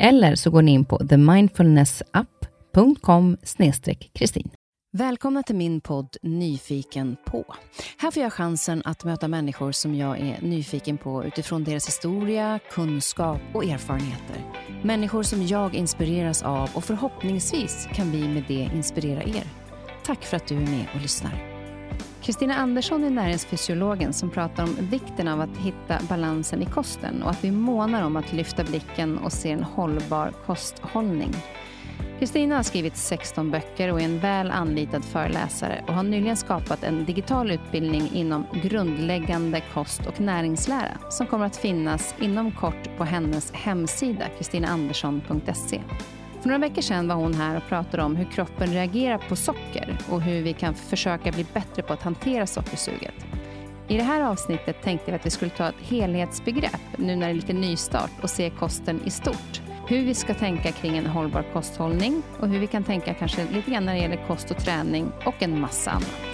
Eller så går ni in på themindfulnessapp.com kristin. Välkomna till min podd Nyfiken på. Här får jag chansen att möta människor som jag är nyfiken på utifrån deras historia, kunskap och erfarenheter. Människor som jag inspireras av och förhoppningsvis kan vi med det inspirera er. Tack för att du är med och lyssnar. Kristina Andersson är näringsfysiologen som pratar om vikten av att hitta balansen i kosten och att vi månar om att lyfta blicken och se en hållbar kosthållning. Kristina har skrivit 16 böcker och är en väl anlitad föreläsare och har nyligen skapat en digital utbildning inom grundläggande kost och näringslära som kommer att finnas inom kort på hennes hemsida kristinaandersson.se. För några veckor sedan var hon här och pratade om hur kroppen reagerar på socker och hur vi kan försöka bli bättre på att hantera sockersuget. I det här avsnittet tänkte vi att vi skulle ta ett helhetsbegrepp nu när det är lite nystart och se kosten i stort. Hur vi ska tänka kring en hållbar kosthållning och hur vi kan tänka kanske lite grann när det gäller kost och träning och en massa annat.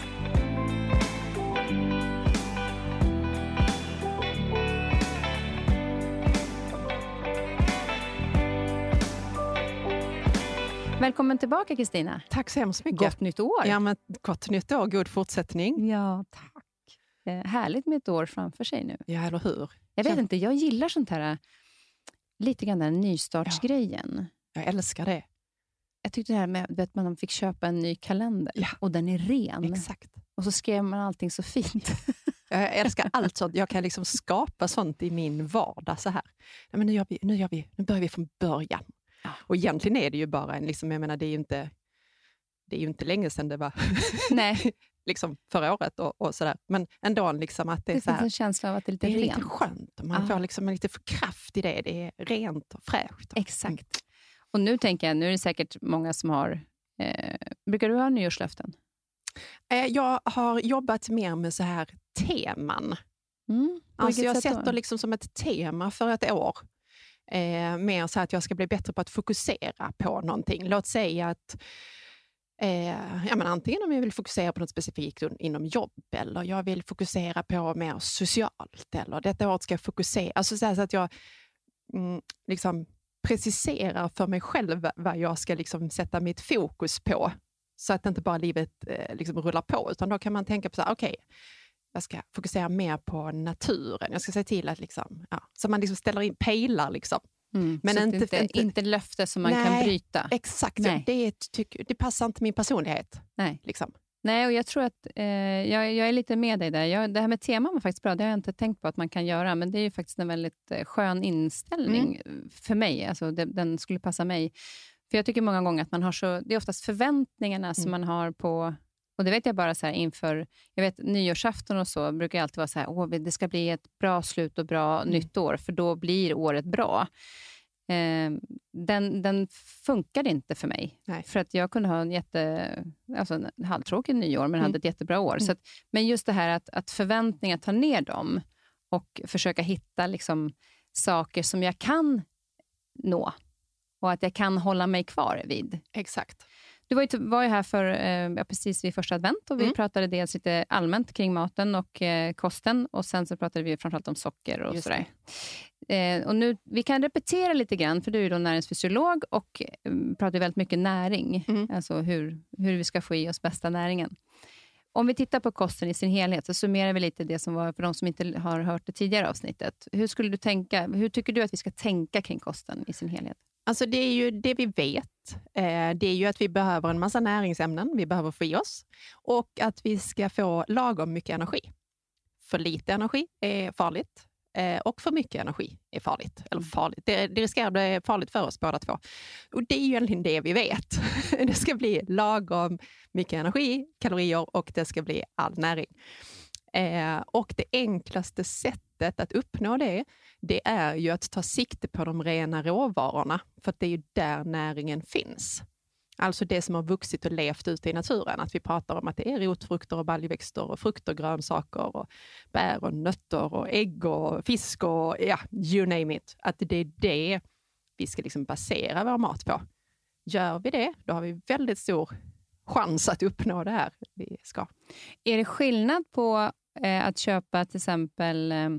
Välkommen tillbaka Kristina. Tack så hemskt mycket. Gott nytt år. Ja, men gott nytt år. God fortsättning. Ja, tack. Eh, härligt med ett år framför sig nu. Ja, eller hur? Jag vet ja. inte, jag gillar sånt här, eh, lite grann den nystartsgrejen. Ja, jag älskar det. Jag tyckte det här med att man fick köpa en ny kalender ja. och den är ren. Exakt. Och så skrev man allting så fint. Jag älskar allt sånt. Jag kan liksom skapa sånt i min vardag. så här. Men nu, gör vi, nu, gör vi, nu börjar vi från början. Och egentligen är det ju bara en, liksom, jag menar, det är ju inte, det är inte länge sedan det var Nej. liksom förra året och, och sådär. Men ändå liksom att det är det så här, en känsla av att det är lite det är rent. lite skönt. Man ah. får liksom lite kraft i det. Det är rent och fräscht. Exakt. Och nu tänker jag, nu är det säkert många som har... Eh, brukar du ha nyårslöften? Eh, jag har jobbat mer med så här teman. Mm, alltså jag sätter liksom som ett tema för ett år. Eh, mer så att jag ska bli bättre på att fokusera på någonting. Låt säga att eh, ja, men antingen om jag vill fokusera på något specifikt inom jobb eller jag vill fokusera på mer socialt eller detta året ska jag fokusera, alltså så, så att jag mm, liksom preciserar för mig själv vad jag ska liksom sätta mitt fokus på så att inte bara livet eh, liksom rullar på, utan då kan man tänka på så här, okej, okay, jag ska fokusera mer på naturen. Jag ska se till att liksom, ja, så man liksom ställer in pejlar. Liksom. Mm, men inte, inte, inte, inte löfte som man nej, kan bryta. Exakt, nej. Det, tyck, det passar inte min personlighet. Nej. Liksom. Nej, och jag tror att eh, jag, jag, är lite med dig där. Jag, det här med teman var faktiskt bra. Det har jag inte tänkt på att man kan göra, men det är ju faktiskt en väldigt eh, skön inställning mm. för mig. Alltså, det, den skulle passa mig. För Jag tycker många gånger att man har så... Det är oftast förväntningarna mm. som man har på och Det vet jag bara så inför jag vet, nyårsafton och så brukar jag alltid vara så här, Åh, det ska bli ett bra slut och bra mm. nytt år, för då blir året bra. Eh, den, den funkade inte för mig. Nej. För att jag kunde ha en jätte, alltså en halvtråkig nyår, men mm. hade ett jättebra år. Mm. Så att, men just det här att, att förväntningar, ta ner dem och försöka hitta liksom, saker som jag kan nå och att jag kan hålla mig kvar vid. Exakt. Du var ju, var ju här för, eh, precis vid första advent och vi mm. pratade dels lite allmänt kring maten och eh, kosten och sen så pratade vi framförallt om socker och sådär. Eh, och nu, vi kan repetera lite grann, för du är då näringsfysiolog och eh, pratar väldigt mycket näring, mm. alltså hur, hur vi ska få i oss bästa näringen. Om vi tittar på kosten i sin helhet, så summerar vi lite det som var för de som inte har hört det tidigare avsnittet. Hur, skulle du tänka, hur tycker du att vi ska tänka kring kosten i sin helhet? Alltså det är ju det vi vet. Eh, det är ju att vi behöver en massa näringsämnen, vi behöver få i oss och att vi ska få lagom mycket energi. För lite energi är farligt eh, och för mycket energi är farligt. Eller mm. farligt, det, det riskerar att bli farligt för oss båda två. Och det är ju egentligen det vi vet. Det ska bli lagom mycket energi, kalorier och det ska bli all näring. Eh, och det enklaste sättet att uppnå det, det är ju att ta sikte på de rena råvarorna, för det är ju där näringen finns. Alltså det som har vuxit och levt ute i naturen. Att vi pratar om att det är rotfrukter och baljväxter och frukter, grönsaker och bär och nötter och ägg och fisk och ja, you name it. Att det är det vi ska liksom basera vår mat på. Gör vi det, då har vi väldigt stor chans att uppnå det här vi ska. Är det skillnad på Eh, att köpa till exempel eh,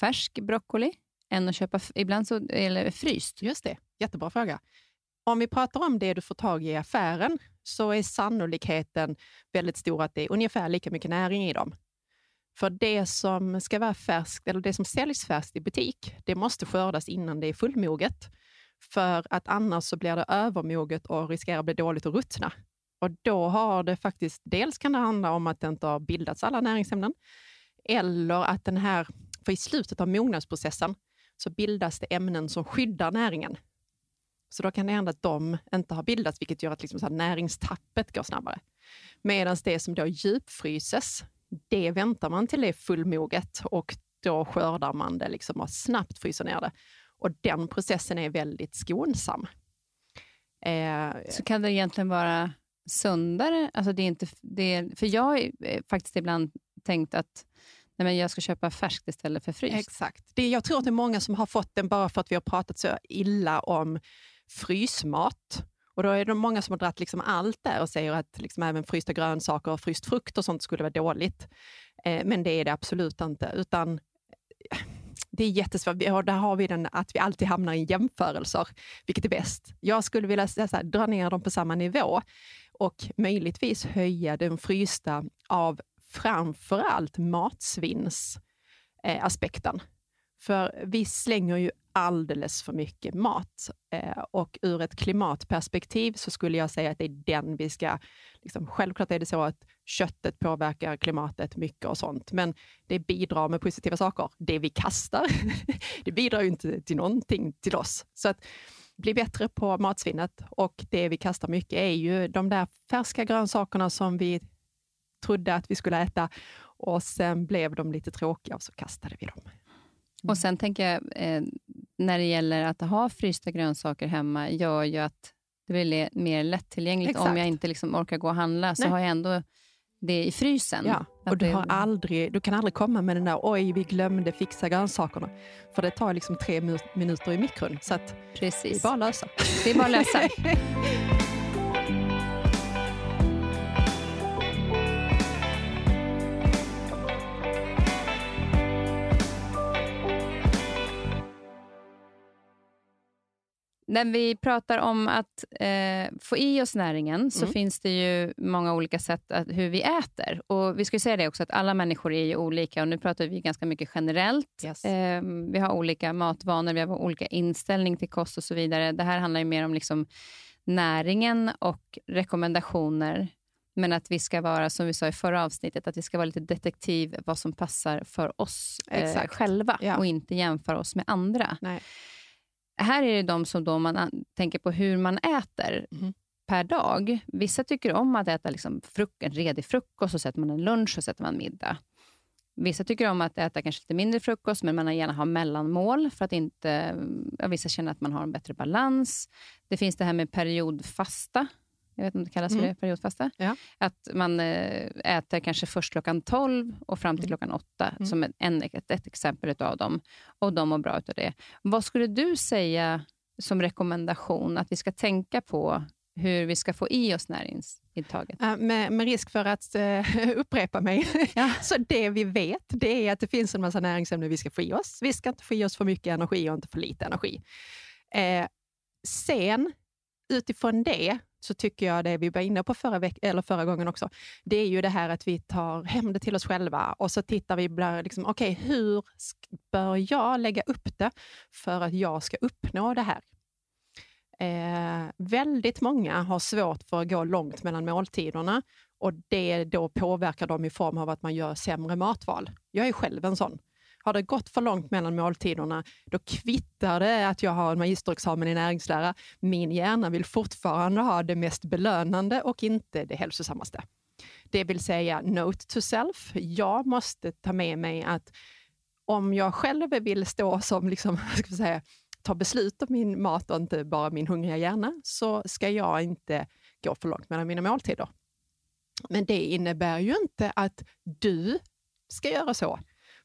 färsk broccoli än att köpa ibland så, eller fryst? Just det, jättebra fråga. Om vi pratar om det du får tag i affären så är sannolikheten väldigt stor att det är ungefär lika mycket näring i dem. För det som ska vara färskt, eller det som säljs färskt i butik, det måste skördas innan det är fullmoget. För att annars så blir det övermoget och riskerar att bli dåligt och ruttna. Och då har det faktiskt, dels kan det handla om att det inte har bildats alla näringsämnen, eller att den här, för i slutet av mognadsprocessen så bildas det ämnen som skyddar näringen. Så då kan det hända att de inte har bildats, vilket gör att liksom så näringstappet går snabbare. Medan det som då djupfryses, det väntar man till det är fullmoget och då skördar man det liksom och snabbt fryser ner det. Och den processen är väldigt skonsam. Eh, så kan det egentligen vara sundare? Alltså det är inte, det är, för jag har eh, faktiskt ibland tänkt att nej men jag ska köpa färskt istället för fryst. Exakt. Det, jag tror att det är många som har fått den bara för att vi har pratat så illa om frysmat. Och då är det många som har dragit liksom allt där och säger att liksom även frysta grönsaker och fryst frukt och sånt skulle vara dåligt. Eh, men det är det absolut inte, utan eh, det är jättesvårt. Och där har vi den att vi alltid hamnar i jämförelser. Vilket är bäst? Jag skulle vilja säga så här, dra ner dem på samma nivå och möjligtvis höja den frysta av framför allt matsvinnsaspekten. För vi slänger ju alldeles för mycket mat. Eh, och ur ett klimatperspektiv så skulle jag säga att det är den vi ska... Liksom, självklart är det så att köttet påverkar klimatet mycket och sånt, men det bidrar med positiva saker. Det vi kastar, det bidrar ju inte till någonting till oss. Så att bli bättre på matsvinnet och det vi kastar mycket är ju de där färska grönsakerna som vi trodde att vi skulle äta och sen blev de lite tråkiga och så kastade vi dem. Och sen tänker jag, eh, när det gäller att ha frysta grönsaker hemma, gör ju att det blir mer lättillgängligt. Exakt. Om jag inte liksom orkar gå och handla, så Nej. har jag ändå det i frysen. Ja, och du, har aldrig, du kan aldrig komma med den där oj, vi glömde fixa grönsakerna. För det tar liksom tre minuter i mikron. Så att Precis. det är bara att lösa. Det är bara att lösa. När vi pratar om att eh, få i oss näringen så mm. finns det ju många olika sätt att, hur vi äter. Och Vi ska säga det också att alla människor är ju olika och nu pratar vi ganska mycket generellt. Yes. Eh, vi har olika matvanor, vi har olika inställning till kost och så vidare. Det här handlar ju mer om liksom näringen och rekommendationer. Men att vi ska vara, som vi sa i förra avsnittet, att vi ska vara lite detektiv vad som passar för oss eh, själva ja. och inte jämföra oss med andra. Nej här är det de som då man tänker på hur man äter mm. per dag. Vissa tycker om att äta liksom fruk en redig frukost, så sätter man en lunch och sätter man middag. Vissa tycker om att äta kanske lite mindre frukost, men man gärna har mellanmål för att inte... Ja, vissa känner att man har en bättre balans. Det finns det här med periodfasta. Jag vet inte om det kallas för mm. det, periodfasta. Ja. Att man eh, äter kanske först klockan 12 och fram till mm. klockan 8, mm. som en, ett, ett exempel av dem. Och de mår bra av det. Vad skulle du säga som rekommendation att vi ska tänka på hur vi ska få i oss näringsintaget? Uh, med, med, risk för att uh, upprepa mig. Ja. så det vi vet, det är att det finns en massa näringsämnen vi ska få i oss. Vi ska inte få i oss för mycket energi och inte för lite energi. Uh, sen, utifrån det, så tycker jag det vi var inne på förra, veck- eller förra gången också, det är ju det här att vi tar hem det till oss själva och så tittar vi, liksom, okej, okay, hur bör jag lägga upp det för att jag ska uppnå det här? Eh, väldigt många har svårt för att gå långt mellan måltiderna och det då påverkar dem i form av att man gör sämre matval. Jag är själv en sån. Har det gått för långt mellan måltiderna, då kvittar det att jag har en magisterexamen i näringslära. Min hjärna vill fortfarande ha det mest belönande och inte det hälsosammaste. Det vill säga note to self. Jag måste ta med mig att om jag själv vill stå som, liksom, ska vi säga, ta beslut om min mat och inte bara min hungriga hjärna, så ska jag inte gå för långt mellan mina måltider. Men det innebär ju inte att du ska göra så.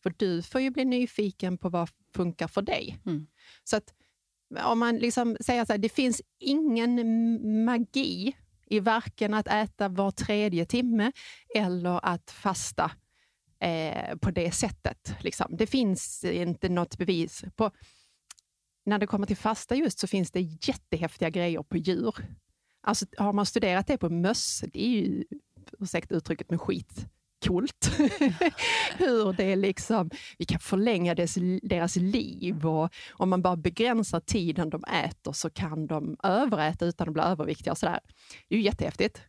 För du får ju bli nyfiken på vad funkar för dig. Mm. Så att om man liksom säger så här, det finns ingen magi i varken att äta var tredje timme eller att fasta eh, på det sättet. Liksom. Det finns inte något bevis. på När det kommer till fasta just så finns det jättehäftiga grejer på djur. Alltså, har man studerat det på möss, det är ju, ursäkta uttrycket, med skit coolt. Hur det liksom, vi kan förlänga dess, deras liv och om man bara begränsar tiden de äter så kan de överäta utan att bli överviktiga. Och sådär. Det är ju jättehäftigt.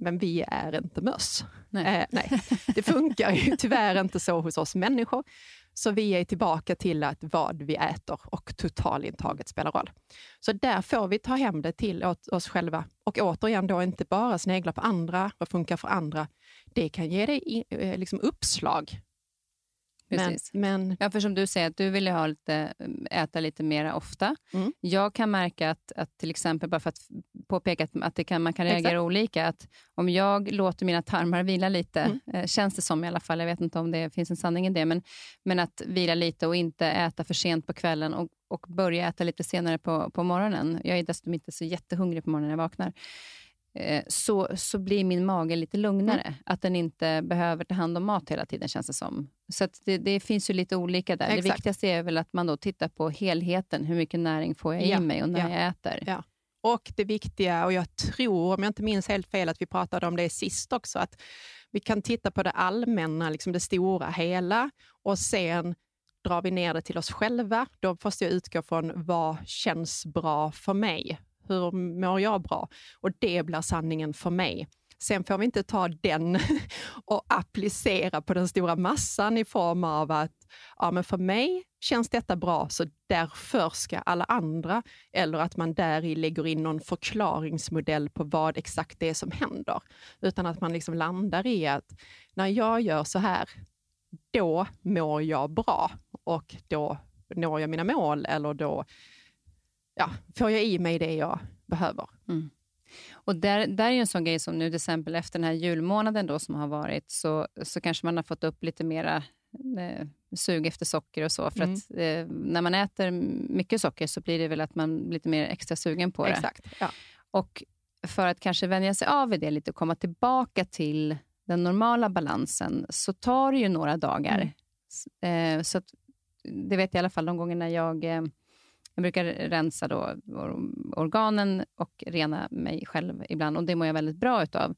Men vi är inte möss. Nej. Eh, nej. Det funkar ju tyvärr inte så hos oss människor. Så vi är tillbaka till att vad vi äter och totalintaget spelar roll. Så där får vi ta hem det till oss själva och återigen då inte bara snegla på andra, vad funkar för andra. Det kan ge dig eh, liksom uppslag Precis. Men, men... Ja, för som du säger, att du vill ha lite, äta lite mer ofta. Mm. Jag kan märka att, att till exempel, bara för att påpeka att, att det kan, man kan reagera Exakt. olika, att om jag låter mina tarmar vila lite, mm. eh, känns det som i alla fall, jag vet inte om det finns en sanning i det, men, men att vila lite och inte äta för sent på kvällen och, och börja äta lite senare på, på morgonen. Jag är dessutom inte så jättehungrig på morgonen när jag vaknar. Eh, så, så blir min mage lite lugnare. Mm. Att den inte behöver ta hand om mat hela tiden, känns det som. Så det, det, finns ju lite olika där. Exakt. Det viktigaste är väl att man då tittar på helheten. Hur mycket näring får jag ja. i mig och när ja. jag äter? Ja. Och det viktiga, och jag tror, om jag inte minns helt fel, att vi pratade om det sist också, att vi kan titta på det allmänna, liksom det stora hela och sen drar vi ner det till oss själva. Då måste jag utgå från vad känns bra för mig? Hur mår jag bra? Och det blir sanningen för mig. Sen får vi inte ta den och applicera på den stora massan i form av att ja, men för mig känns detta bra, så därför ska alla andra, eller att man där i lägger in någon förklaringsmodell på vad exakt det är som händer. Utan att man liksom landar i att när jag gör så här, då mår jag bra och då når jag mina mål eller då ja, får jag i mig det jag behöver. Mm. Och där, där är en sån grej som nu till exempel efter den här julmånaden då som har varit, så, så kanske man har fått upp lite mera eh, sug efter socker och så. För mm. att eh, när man äter mycket socker så blir det väl att man blir lite mer extra sugen på det. Exakt, ja. Och för att kanske vänja sig av vid det lite och komma tillbaka till den normala balansen, så tar det ju några dagar. Mm. Eh, så det vet jag i alla fall de gångerna jag eh, jag brukar rensa då organen och rena mig själv ibland och det mår jag väldigt bra utav.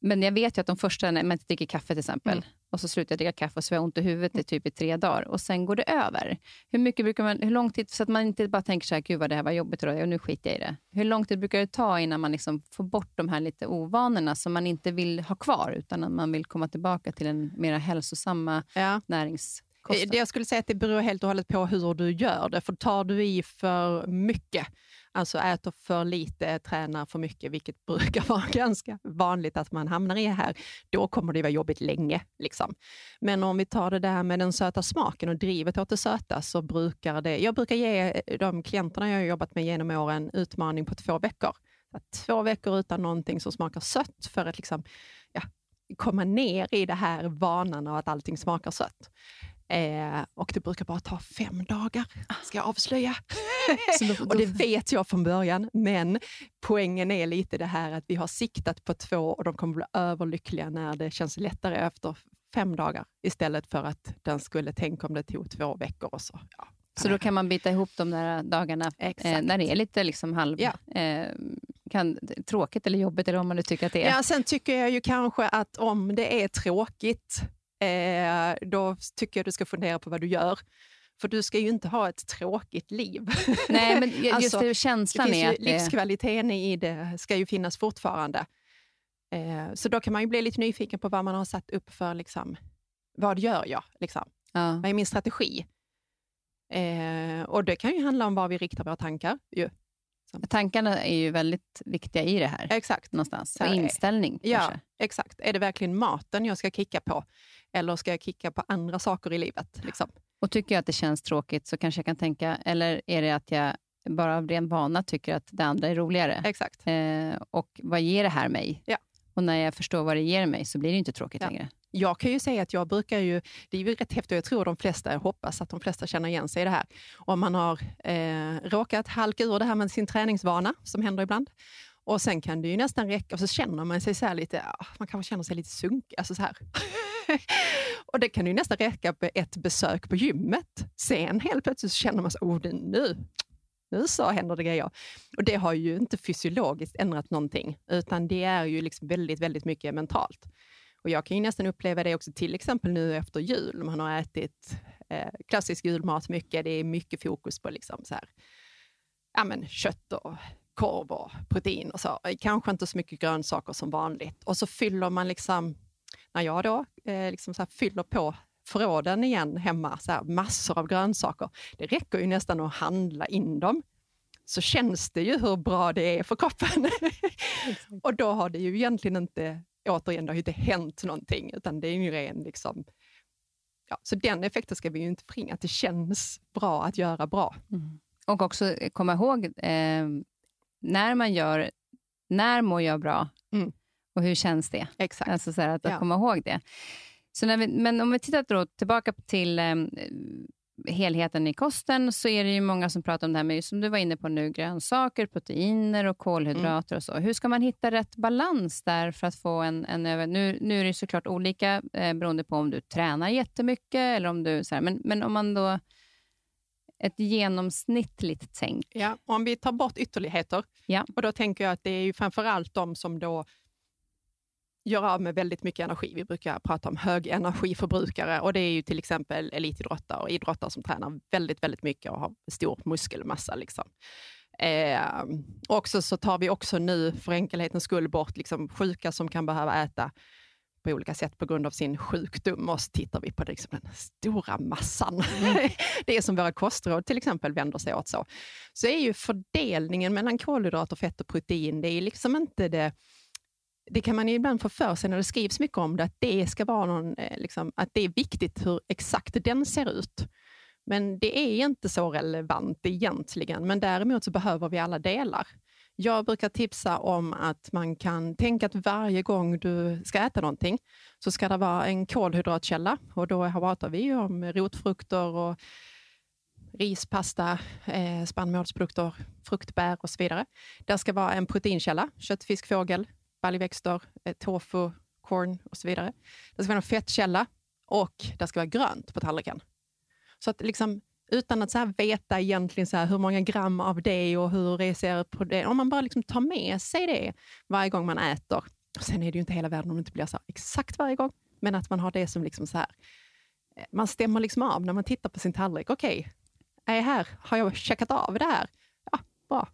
Men jag vet ju att de första, när man dricker kaffe till exempel, mm. och så slutar jag dricka kaffe och så har jag ont i huvudet i typ i tre dagar och sen går det över. Hur mycket brukar man, hur lång tid, så att man inte bara tänker så här, gud vad det här var jobbigt idag, och nu skiter jag i det. Hur lång tid brukar det ta innan man liksom får bort de här lite ovanorna som man inte vill ha kvar, utan att man vill komma tillbaka till en mer hälsosamma ja. närings kostar? Jag skulle säga att det beror helt och hållet på hur du gör det. För tar du i för mycket, alltså äter för lite, tränar för mycket, vilket brukar vara ganska vanligt att man hamnar i här, då kommer det vara jobbigt länge. Liksom. Men om vi tar det där med den söta smaken och drivet åt det söta, så brukar det... Jag brukar ge de klienterna jag har jobbat med genom åren utmaning på två veckor. Två veckor utan någonting som smakar sött för att liksom, ja, komma ner i det här vanan av att allting smakar sött. Eh, och det brukar bara ta fem dagar, ska jag avslöja. och det vet jag från början, men poängen är lite det här att vi har siktat på två och de kommer bli överlyckliga när det känns lättare efter fem dagar istället för att den skulle tänka om det tog två veckor och så. Ja. Så då kan man bita ihop de där dagarna eh, när det är lite liksom halv... Ja. Eh, kan, tråkigt eller jobbigt, eller vad man nu tycker att det är. Ja, sen tycker jag ju kanske att om det är tråkigt, eh, då tycker jag du ska fundera på vad du gör. För du ska ju inte ha ett tråkigt liv. Nej, men just alltså, det, känslan det är att... Livskvaliteten i det ska ju finnas fortfarande. Eh, så då kan man ju bli lite nyfiken på vad man har satt upp för, liksom, vad gör jag? Liksom? Ja. Vad är min strategi? Eh, och Det kan ju handla om var vi riktar våra tankar. Ju. Tankarna är ju väldigt viktiga i det här. Exakt. Någonstans. Och inställning Ja, kanske. exakt. Är det verkligen maten jag ska kicka på? Eller ska jag kicka på andra saker i livet? Liksom? Och Tycker jag att det känns tråkigt så kanske jag kan tänka, eller är det att jag bara av ren vana tycker att det andra är roligare? Exakt. Eh, och vad ger det här mig? Ja. Och när jag förstår vad det ger mig så blir det inte tråkigt ja. längre. Jag kan ju säga att jag brukar ju, det är ju rätt häftigt och jag tror de flesta, jag hoppas att de flesta känner igen sig i det här. Om man har eh, råkat halka ur det här med sin träningsvana, som händer ibland, och sen kan det ju nästan räcka, och så känner man sig så lite, man kanske känner sig lite sunkig, alltså så här. och det kan ju nästan räcka med ett besök på gymmet. Sen helt plötsligt så känner man så, oh, nu, nu så händer det grejer. Och det har ju inte fysiologiskt ändrat någonting, utan det är ju liksom väldigt, väldigt mycket mentalt. Och jag kan ju nästan uppleva det också till exempel nu efter jul. Man har ätit eh, klassisk julmat mycket. Det är mycket fokus på liksom så här, ja, men kött och korv och protein och så. Kanske inte så mycket grönsaker som vanligt. Och så fyller man, liksom, när jag då eh, liksom så fyller på förråden igen hemma, så här, massor av grönsaker. Det räcker ju nästan att handla in dem så känns det ju hur bra det är för kroppen. och då har det ju egentligen inte återigen, det har inte hänt någonting, utan det är ju ren liksom, ja, så den effekten ska vi ju inte förringa, att det känns bra att göra bra. Mm. Och också komma ihåg, eh, när man gör, när mår jag bra mm. och hur känns det? Exakt. Alltså så här, att, ja. komma ihåg det. Så när vi, men om vi tittar tillbaka till eh, helheten i kosten så är det ju många som pratar om det här med, som du var inne på nu, grönsaker, proteiner och kolhydrater mm. och så. Hur ska man hitta rätt balans där för att få en... en nu, nu är det såklart olika eh, beroende på om du tränar jättemycket eller om du... Så här, men, men om man då... Ett genomsnittligt tänk. Ja, om vi tar bort ytterligheter, ja. och då tänker jag att det är ju framför allt de som då gör av med väldigt mycket energi. Vi brukar prata om högenergiförbrukare och det är ju till exempel elitidrottare och idrottare som tränar väldigt, väldigt mycket och har stor muskelmassa. Liksom. Eh, också så tar vi också nu för enkelhetens skull bort liksom, sjuka som kan behöva äta på olika sätt på grund av sin sjukdom och så tittar vi på det, liksom, den stora massan. Mm. det som våra kostråd till exempel vänder sig åt. Så, så är ju fördelningen mellan kolhydrater, fett och protein, det är liksom inte det det kan man ibland få för sig när det skrivs mycket om det, att det ska vara någon, eh, liksom, att det är viktigt hur exakt den ser ut. Men det är inte så relevant egentligen, men däremot så behöver vi alla delar. Jag brukar tipsa om att man kan tänka att varje gång du ska äta någonting så ska det vara en kolhydratkälla och då pratar vi om rotfrukter och rispasta, eh, spannmålsprodukter, fruktbär och så vidare. Det ska vara en proteinkälla, kött, fisk, fågel, baljväxter, eh, tofu, corn och så vidare. Det ska vara en fettkälla och det ska vara grönt på tallriken. Så att liksom, utan att så veta egentligen så hur många gram av det och hur det ser på det. Om man bara liksom tar med sig det varje gång man äter. Och sen är det ju inte hela världen om det inte blir så exakt varje gång, men att man har det som liksom så här. Eh, man stämmer liksom av när man tittar på sin tallrik. Okej, okay, är jag här? Har jag checkat av det här? Ja, bra.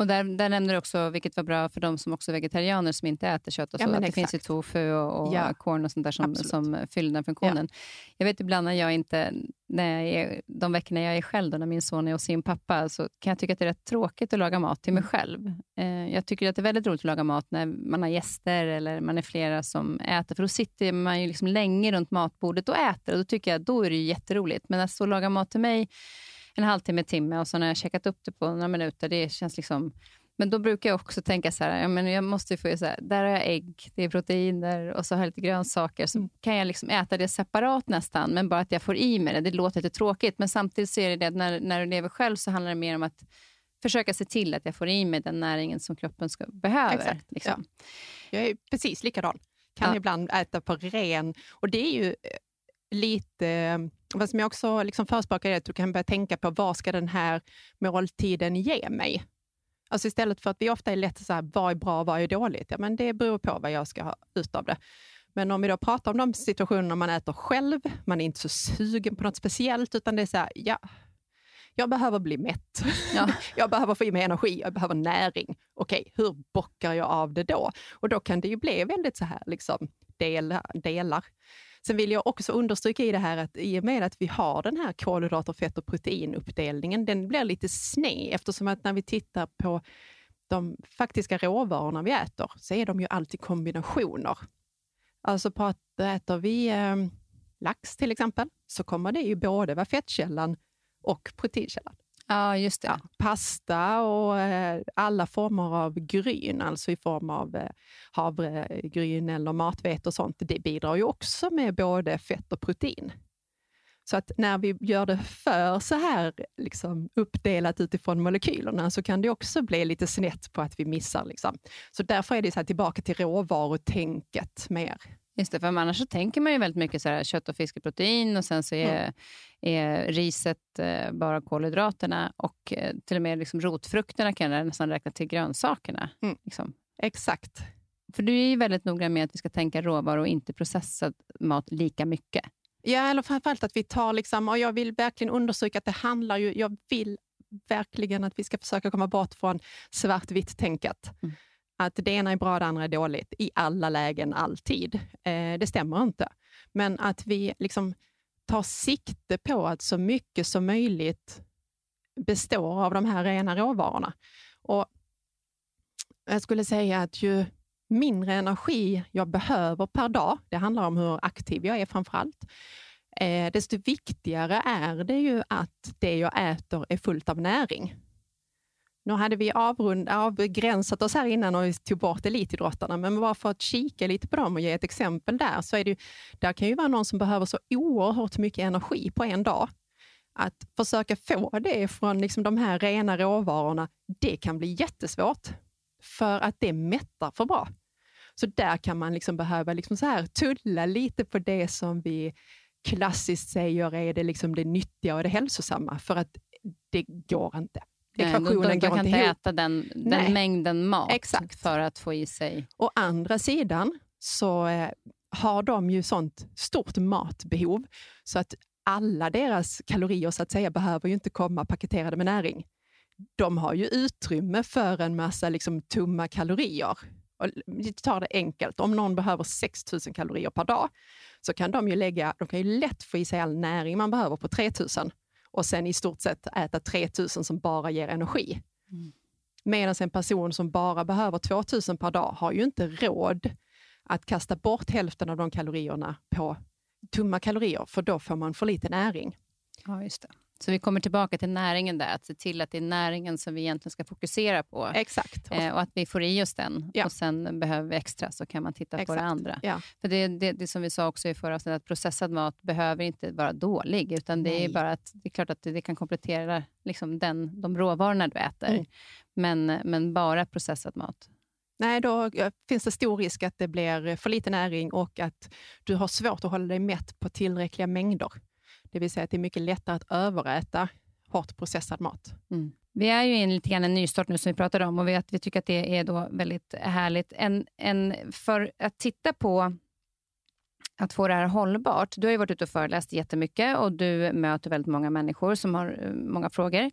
Och där, där nämner du också, vilket var bra för de som också är vegetarianer som inte äter kött, och så, ja, att det finns ju tofu och, och ja, korn och sånt där som, som fyller den funktionen. Ja. Jag vet ibland när jag inte, när jag är, de veckorna jag är själv, då, när min son är hos sin pappa, så kan jag tycka att det är rätt tråkigt att laga mat till mig mm. själv. Eh, jag tycker att det är väldigt roligt att laga mat när man har gäster eller man är flera som äter, för då sitter man ju liksom länge runt matbordet och äter och då tycker jag då är det jätteroligt. Men att stå och laga mat till mig en halvtimme, timme och så när jag checkat upp det på några minuter, det känns liksom... Men då brukar jag också tänka så här, jag, men jag måste få så här, där har jag ägg, det är proteiner och så har jag lite grönsaker. Så mm. kan jag liksom äta det separat nästan, men bara att jag får i mig det. Det låter lite tråkigt, men samtidigt så är det, det att när, när du lever själv så handlar det mer om att försöka se till att jag får i mig den näringen som kroppen ska, behöver. Exakt, liksom. ja. Jag är precis likadan. Kan ja. ibland äta på ren... Och det är ju eh, lite vad som jag också liksom förespråkar är att du kan börja tänka på vad ska den här måltiden ge mig? Alltså istället för att vi ofta är lätt så här, vad är bra och vad är dåligt? Ja, men det beror på vad jag ska ha ut av det. Men om vi då pratar om de situationerna man äter själv, man är inte så sugen på något speciellt, utan det är så här, ja, jag behöver bli mätt. Ja. jag behöver få i mig energi, jag behöver näring. Okej, hur bockar jag av det då? Och då kan det ju bli väldigt så här, liksom, delar. delar. Sen vill jag också understryka i det här att i och med att vi har den här kolhydrater, fett och proteinuppdelningen, den blir lite sned eftersom att när vi tittar på de faktiska råvarorna vi äter så är de ju alltid kombinationer. Alltså på att äter vi eh, lax till exempel så kommer det ju både vara fettkällan och proteinkällan. Ja, just det. Ja, pasta och eh, alla former av gryn, alltså i form av eh, havregryn eller matvete och sånt, det bidrar ju också med både fett och protein. Så att när vi gör det för så här liksom uppdelat utifrån molekylerna så kan det också bli lite snett på att vi missar. Liksom. Så därför är det så här tillbaka till råvarutänket mer. Just det, för annars så tänker man ju väldigt mycket så här, kött och fiskeprotein och sen så är, mm. är riset eh, bara kolhydraterna och eh, till och med liksom rotfrukterna kan jag nästan räkna till grönsakerna. Mm. Liksom. Exakt. För du är ju väldigt noggrann med att vi ska tänka råvaror och inte processad mat lika mycket. Ja, eller framförallt att vi tar, liksom, och jag vill verkligen understryka att det handlar ju, jag vill verkligen att vi ska försöka komma bort från svartvitt-tänket. Mm att det ena är bra, det andra är dåligt i alla lägen, alltid. Eh, det stämmer inte. Men att vi liksom tar sikte på att så mycket som möjligt består av de här rena råvarorna. Och jag skulle säga att ju mindre energi jag behöver per dag, det handlar om hur aktiv jag är framför allt, eh, desto viktigare är det ju att det jag äter är fullt av näring. Nu hade vi avrund, avgränsat oss här innan och tog bort elitidrottarna, men bara för att kika lite på dem och ge ett exempel där, så är det ju, där kan ju vara någon som behöver så oerhört mycket energi på en dag. Att försöka få det från liksom de här rena råvarorna, det kan bli jättesvårt, för att det mättar för bra. Så där kan man liksom behöva liksom så här tulla lite på det som vi klassiskt säger är det, liksom det nyttiga och det hälsosamma, för att det går inte ekvationen Nej, går inte ihop. äta den, den mängden mat Exakt. för att få i sig... Å andra sidan så eh, har de ju sånt stort matbehov så att alla deras kalorier så att säga behöver ju inte komma paketerade med näring. De har ju utrymme för en massa liksom, tomma kalorier. Och vi tar det enkelt. Om någon behöver 6 000 kalorier per dag så kan de ju lägga, de kan ju lätt få i sig all näring man behöver på 3 000 och sen i stort sett äta 3000 som bara ger energi. Mm. Medan en person som bara behöver 2000 per dag har ju inte råd att kasta bort hälften av de kalorierna på tomma kalorier, för då får man för lite näring. Ja, just det. Så vi kommer tillbaka till näringen där, att se till att det är näringen som vi egentligen ska fokusera på. Exakt. Eh, och att vi får i oss den. Ja. Och sen behöver vi extra, så kan man titta Exakt. på det andra. Ja. För det, det, det som vi sa också i förra avsnittet, att processad mat behöver inte vara dålig, utan det Nej. är bara att det är klart att det, det kan komplettera liksom den, de råvarorna du äter. Mm. Men, men bara processad mat. Nej, då finns det stor risk att det blir för lite näring och att du har svårt att hålla dig mätt på tillräckliga mängder. Det vill säga att det är mycket lättare att överäta hårt processad mat. Mm. Vi är ju i en, lite grann en nystart nu som vi pratade om och vi, vi tycker att det är då väldigt härligt. En, en, för att titta på att få det här hållbart. Du har ju varit ute och föreläst jättemycket och du möter väldigt många människor som har eh, många frågor.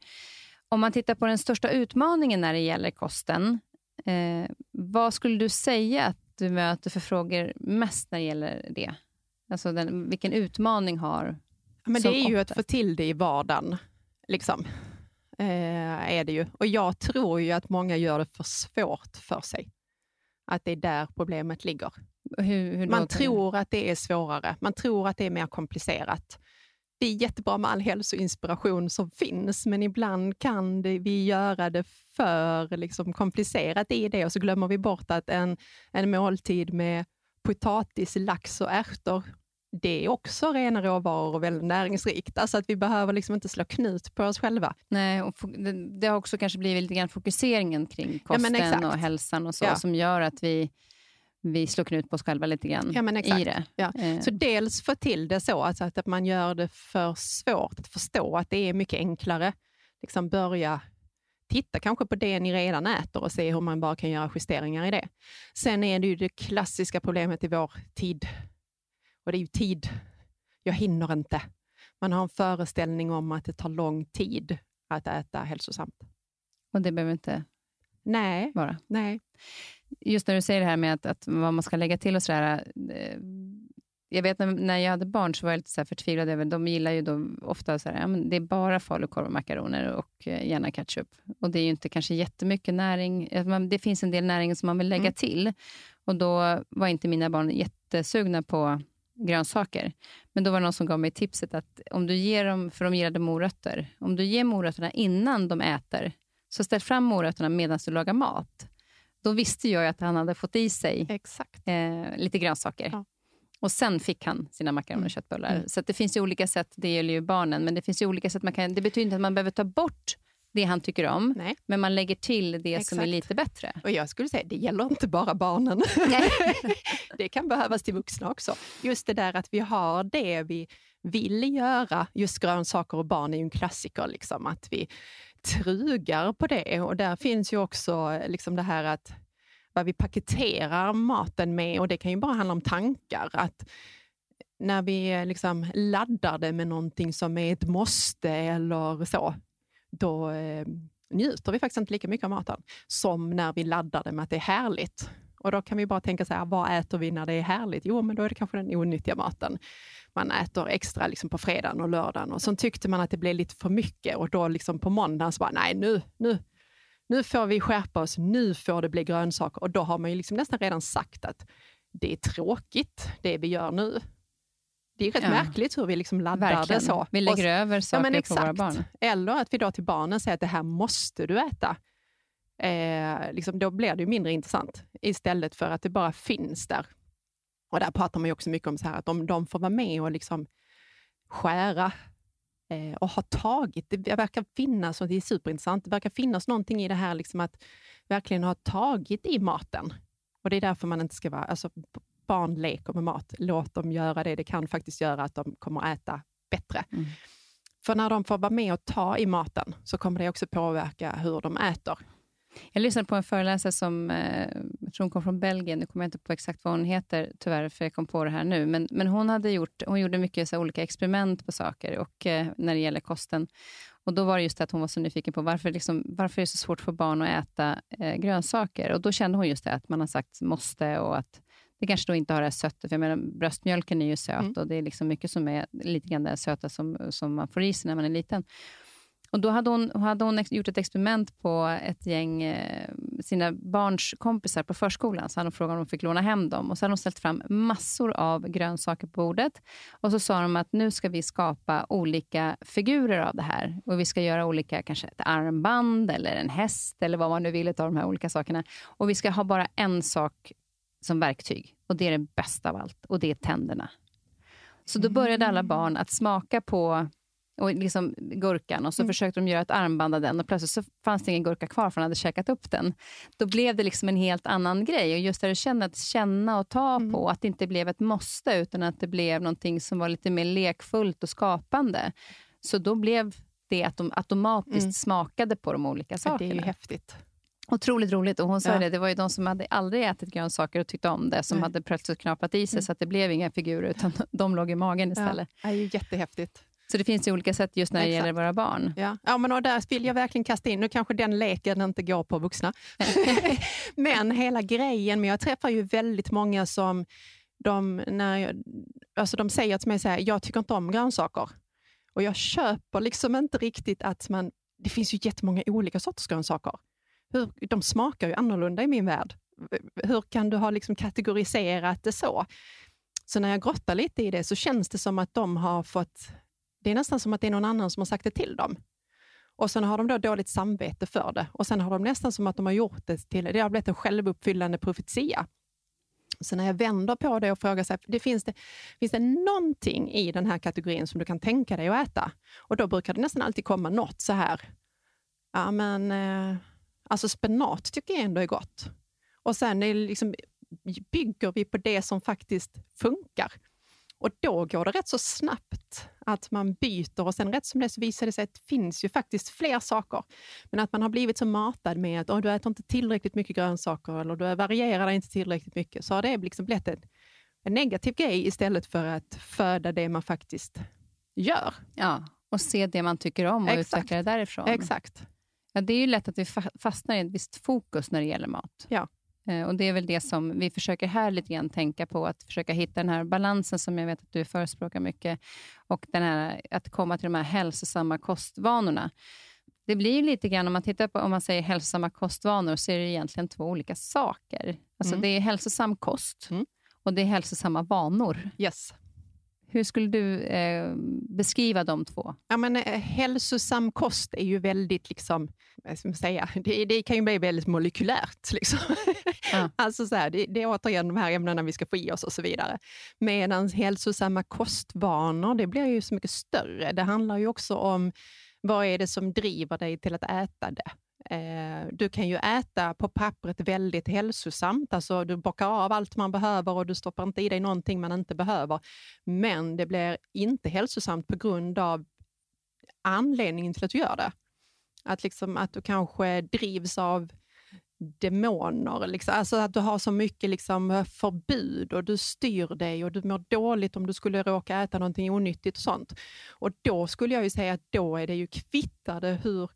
Om man tittar på den största utmaningen när det gäller kosten, eh, vad skulle du säga att du möter för frågor mest när det gäller det? Alltså den, vilken utmaning har men det är ju att få till det i vardagen. Liksom. Eh, är det ju. Och jag tror ju att många gör det för svårt för sig. Att det är där problemet ligger. Hur, hur man tror att det är svårare. Man tror att det är mer komplicerat. Det är jättebra med all hälsoinspiration som finns, men ibland kan det, vi göra det för liksom, komplicerat i det och så glömmer vi bort att en, en måltid med potatis, lax och ärtor det är också rena råvaror och väldigt näringsrikt. Alltså att vi behöver liksom inte slå knut på oss själva. Nej, och det, det, har också kanske blivit lite grann fokuseringen kring kosten ja, och hälsan och så, ja. som gör att vi vi slår knut på oss själva lite grann ja, i det. Ja. Eh. Så dels få till det så alltså att man gör det för svårt att förstå att det är mycket enklare. Liksom börja titta kanske på det ni redan äter och se hur man bara kan göra justeringar i det. Sen är det ju det klassiska problemet i vår tid. Och det är ju tid. Jag hinner inte. Man har en föreställning om att det tar lång tid att äta hälsosamt. Och det behöver inte Nej. vara? Nej. Just när du säger det här med att, att vad man ska lägga till och sådär. Eh, jag vet när, när jag hade barn så var jag lite så förtvivlad över, de gillar ju då ofta så här, ja, men det är bara falukorv och makaroner och eh, gärna ketchup. Och det är ju inte kanske jättemycket näring. Det finns en del näring som man vill lägga mm. till. Och då var inte mina barn jättesugna på grönsaker. Men då var det någon som gav mig tipset att om du ger dem, för de gillade morötter, om du ger morötterna innan de äter, så ställ fram morötterna medan du lagar mat. Då visste jag att han hade fått i sig eh, lite grönsaker. Ja. Och sen fick han sina makaroner och mm. köttbullar. Mm. Så det finns ju olika sätt, det gäller ju barnen, men det finns ju olika sätt man kan... Det betyder inte att man behöver ta bort det han tycker om, Nej. men man lägger till det Exakt. som är lite bättre. Och Jag skulle säga, det gäller inte bara barnen. det kan behövas till vuxna också. Just det där att vi har det vi vill göra. Just grönsaker och barn är ju en klassiker, liksom, att vi trugar på det. Och där finns ju också liksom det här att vad vi paketerar maten med och det kan ju bara handla om tankar. Att när vi liksom laddar det med någonting som är ett måste eller så, då eh, njuter vi faktiskt inte lika mycket av maten som när vi laddar det med att det är härligt. Och Då kan vi bara tänka så här, vad äter vi när det är härligt? Jo, men då är det kanske den onyttiga maten. Man äter extra liksom på fredagen och lördagen och så tyckte man att det blev lite för mycket och då liksom på måndagen så bara, nej nu, nu, nu får vi skärpa oss, nu får det bli grönsaker. Och då har man ju liksom nästan redan sagt att det är tråkigt, det vi gör nu. Det är rätt ja. märkligt hur vi liksom laddar Verkligen. det så. Vi lägger över saker ja, på våra barn. Eller att vi då till barnen säger att det här måste du äta. Eh, liksom, då blir det mindre intressant istället för att det bara finns där. Och där pratar man ju också mycket om så här, att om de får vara med och liksom skära eh, och ha tagit, det verkar finnas, och det är superintressant, det verkar finnas någonting i det här liksom att verkligen ha tagit i maten. Och Det är därför man inte ska vara, alltså barn leker med mat, låt dem göra det. Det kan faktiskt göra att de kommer att äta bättre. Mm. För när de får vara med och ta i maten, så kommer det också påverka hur de äter. Jag lyssnade på en föreläsare som eh, jag tror hon kom från Belgien. Nu kommer jag inte på exakt vad hon heter, tyvärr, för jag kom på det här nu. Men, men hon, hade gjort, hon gjorde mycket så olika experiment på saker och, eh, när det gäller kosten. Och Då var det just det att hon var så nyfiken på varför, liksom, varför är det så svårt för barn att äta eh, grönsaker. Och Då kände hon just det, att man har sagt måste och att det kanske då inte har det här söta, för jag menar, bröstmjölken är ju söt mm. och det är liksom mycket som är lite grann det söta som, som man får i sig när man är liten. Och Då hade hon, hade hon gjort ett experiment på ett gäng eh, sina barns kompisar på förskolan. Så hade hon frågat om de fick låna hem dem. Och så hade hon ställt fram massor av grönsaker på bordet. Och så sa de att nu ska vi skapa olika figurer av det här. Och Vi ska göra olika, kanske ett armband eller en häst eller vad man nu vill av de här olika sakerna. Och vi ska ha bara en sak som verktyg. Och Det är det bästa av allt. Och det är tänderna. Så då började alla barn att smaka på och liksom gurkan och så mm. försökte de göra ett armband av den och plötsligt så fanns det ingen gurka kvar för han hade käkat upp den. Då blev det liksom en helt annan grej. Och just det du känner att känna och ta mm. på, att det inte blev ett måste utan att det blev någonting som var lite mer lekfullt och skapande. Så då blev det att de automatiskt mm. smakade på de olika sakerna. Det är ju häftigt. Otroligt roligt. Och hon sa ja. det, det var ju de som hade aldrig ätit grönsaker och tyckte om det, som Nej. hade plötsligt knapat i sig, mm. så att det blev inga figurer, utan de låg i magen istället. Ja, det är ju jättehäftigt. Så det finns ju olika sätt just när det Exakt. gäller våra barn. Ja, ja men och där vill jag verkligen kasta in, nu kanske den leken inte går på vuxna, men hela grejen, men jag träffar ju väldigt många som de, när jag, alltså de säger till mig så här, jag tycker inte om grönsaker. Och jag köper liksom inte riktigt att man, det finns ju jättemånga olika sorters grönsaker. Hur, de smakar ju annorlunda i min värld. Hur kan du ha liksom kategoriserat det så? Så när jag grottar lite i det så känns det som att de har fått det är nästan som att det är någon annan som har sagt det till dem. Och sen har de då dåligt samvete för det. Och sen har de nästan som att de har gjort det till, det har blivit en självuppfyllande profetia. Så när jag vänder på det och frågar sig, det finns, det, finns det någonting i den här kategorin som du kan tänka dig att äta? Och då brukar det nästan alltid komma något så här, ja men, eh, alltså spenat tycker jag ändå är gott. Och sen är liksom, bygger vi på det som faktiskt funkar. Och då går det rätt så snabbt att man byter och sen rätt som det så visar det sig att det finns ju faktiskt fler saker. Men att man har blivit så matad med att oh, du äter inte tillräckligt mycket grönsaker eller du varierar inte tillräckligt mycket, så har det liksom blivit en, en negativ grej istället för att föda det man faktiskt gör. Ja, och se det man tycker om och Exakt. utveckla det därifrån. Exakt. Ja, det är ju lätt att vi fastnar i ett visst fokus när det gäller mat. Ja. Eh, och Det är väl det som vi försöker här lite grann tänka på, att försöka hitta den här balansen som jag vet att du förespråkar mycket, och den här, att komma till de här hälsosamma kostvanorna. Det blir lite grann, om man tittar på om man säger hälsosamma kostvanor, så är det egentligen två olika saker. Alltså mm. Det är hälsosam kost mm. och det är hälsosamma vanor. Yes. Hur skulle du eh, beskriva de två? Ja, men, eh, hälsosam kost är ju väldigt, liksom, vad ska man säga, det, det kan ju bli väldigt molekylärt. Liksom. Ja. alltså så här, det, det är återigen de här ämnena vi ska få i oss och så vidare. Medan hälsosamma kostvanor, det blir ju så mycket större. Det handlar ju också om vad är det som driver dig till att äta det? Eh, du kan ju äta på pappret väldigt hälsosamt, alltså du bockar av allt man behöver och du stoppar inte i dig någonting man inte behöver. Men det blir inte hälsosamt på grund av anledningen till att du gör det. Att, liksom, att du kanske drivs av demoner, liksom. alltså att du har så mycket liksom, förbud och du styr dig och du mår dåligt om du skulle råka äta någonting onyttigt och sånt. Och då skulle jag ju säga att då är det ju kvittade hur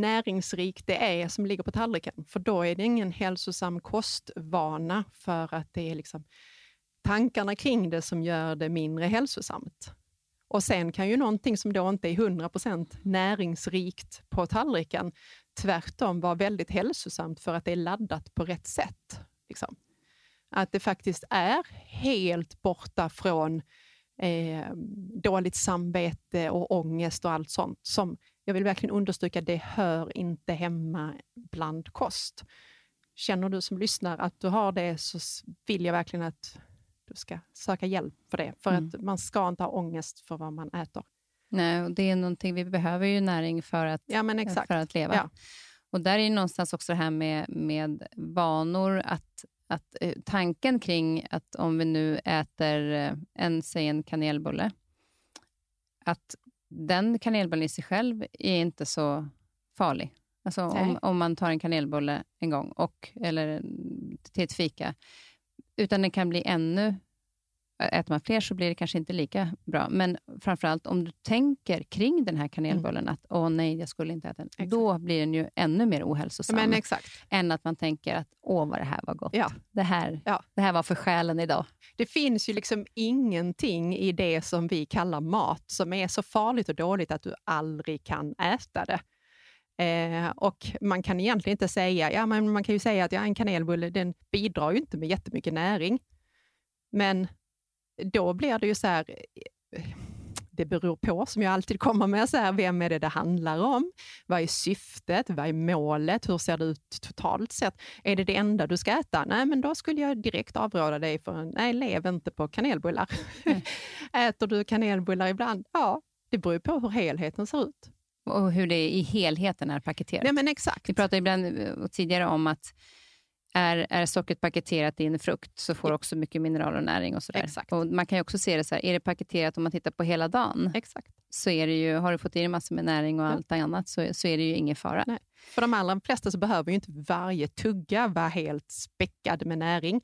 näringsrikt det är som ligger på tallriken. För då är det ingen hälsosam kostvana för att det är liksom tankarna kring det som gör det mindre hälsosamt. Och sen kan ju någonting som då inte är 100% näringsrikt på tallriken tvärtom vara väldigt hälsosamt för att det är laddat på rätt sätt. Liksom. Att det faktiskt är helt borta från eh, dåligt samvete och ångest och allt sånt som jag vill verkligen understryka, det hör inte hemma bland kost. Känner du som lyssnar att du har det så vill jag verkligen att du ska söka hjälp för det. För mm. att man ska inte ha ångest för vad man äter. Nej, och det är någonting, vi behöver ju näring för att, ja, för att leva. Ja. Och där är någonstans också det här med, med vanor, att, att eh, tanken kring att om vi nu äter eh, en, säg en kanelbulle, att den kanelbullen i sig själv är inte så farlig. Alltså om, om man tar en kanelbulle en gång, och, eller till ett fika, utan den kan bli ännu Äter man fler så blir det kanske inte lika bra. Men framförallt om du tänker kring den här kanelbullen, mm. att åh nej, jag skulle inte äta den. Exakt. Då blir den ju ännu mer ohälsosam. Men exakt. Än att man tänker att åh vad det här var gott. Ja. Det, här, ja. det här var för själen idag. Det finns ju liksom ingenting i det som vi kallar mat som är så farligt och dåligt att du aldrig kan äta det. Eh, och man kan egentligen inte säga, ja men man kan ju säga att ja, en kanelbulle den bidrar ju inte med jättemycket näring. Men då blir det ju så här, det beror på, som jag alltid kommer med, så här, vem är det det handlar om? Vad är syftet? Vad är målet? Hur ser det ut totalt sett? Är det det enda du ska äta? Nej, men då skulle jag direkt avråda dig från, nej, lev inte på kanelbullar. Mm. Äter du kanelbullar ibland? Ja, det beror på hur helheten ser ut. Och hur det i helheten är paketerat. Ja, men exakt. Vi pratade ibland eh, tidigare om att är, är sockret paketerat i en frukt så får du också mycket mineraler och näring. och, så Exakt. och Man kan också se det så här, är det paketerat om man tittar på hela dagen, Exakt. så är det ju, har du fått i dig massor med näring och ja. allt annat så, så är det ju ingen fara. Nej. För de allra flesta så behöver ju inte varje tugga vara helt späckad med näring.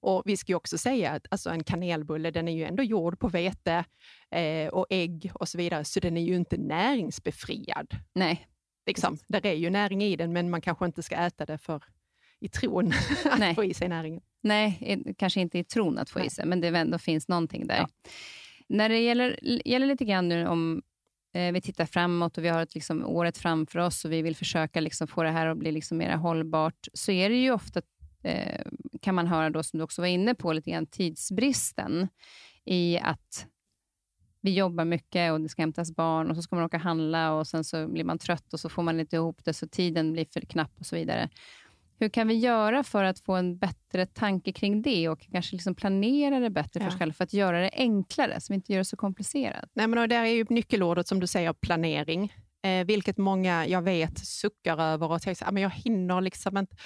Och Vi ska också säga att alltså en kanelbulle den är ju ändå gjord på vete eh, och ägg och så vidare, så den är ju inte näringsbefriad. Nej. Liksom, där är ju näring i den, men man kanske inte ska äta det för i tron att Nej. få i sig näringen. Nej, kanske inte i tron att få Nej. i sig, men det ändå finns någonting där. Ja. När det gäller, gäller lite grann nu om eh, vi tittar framåt och vi har ett, liksom, året framför oss och vi vill försöka liksom, få det här att bli liksom, mer hållbart, så är det ju ofta, eh, kan man höra, då, som du också var inne på, lite grann tidsbristen i att vi jobbar mycket och det ska hämtas barn och så ska man åka handla och sen så blir man trött och så får man inte ihop det så tiden blir för knapp och så vidare. Hur kan vi göra för att få en bättre tanke kring det och kanske liksom planera det bättre för oss själva för att göra det enklare, så vi inte gör det så komplicerat? Nej, men där är ju nyckelordet som du säger, planering. Eh, vilket många jag vet suckar över och säger att jag hinner liksom inte.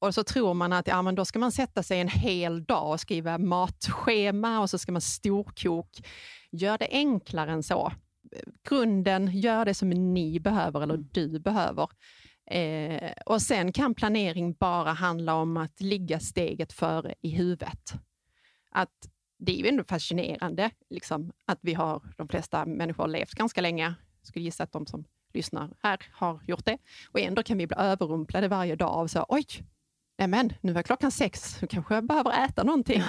Och så tror man att ja, men då ska man sätta sig en hel dag och skriva matschema och så ska man storkok. Gör det enklare än så. Grunden, gör det som ni behöver eller du behöver. Eh, och sen kan planering bara handla om att ligga steget före i huvudet. Att det är ju ändå fascinerande liksom, att vi har, de flesta människor har levt ganska länge. Jag skulle gissa att de som lyssnar här har gjort det. Och ändå kan vi bli överrumplade varje dag av så, oj, men nu är klockan sex, nu kanske jag behöver äta någonting.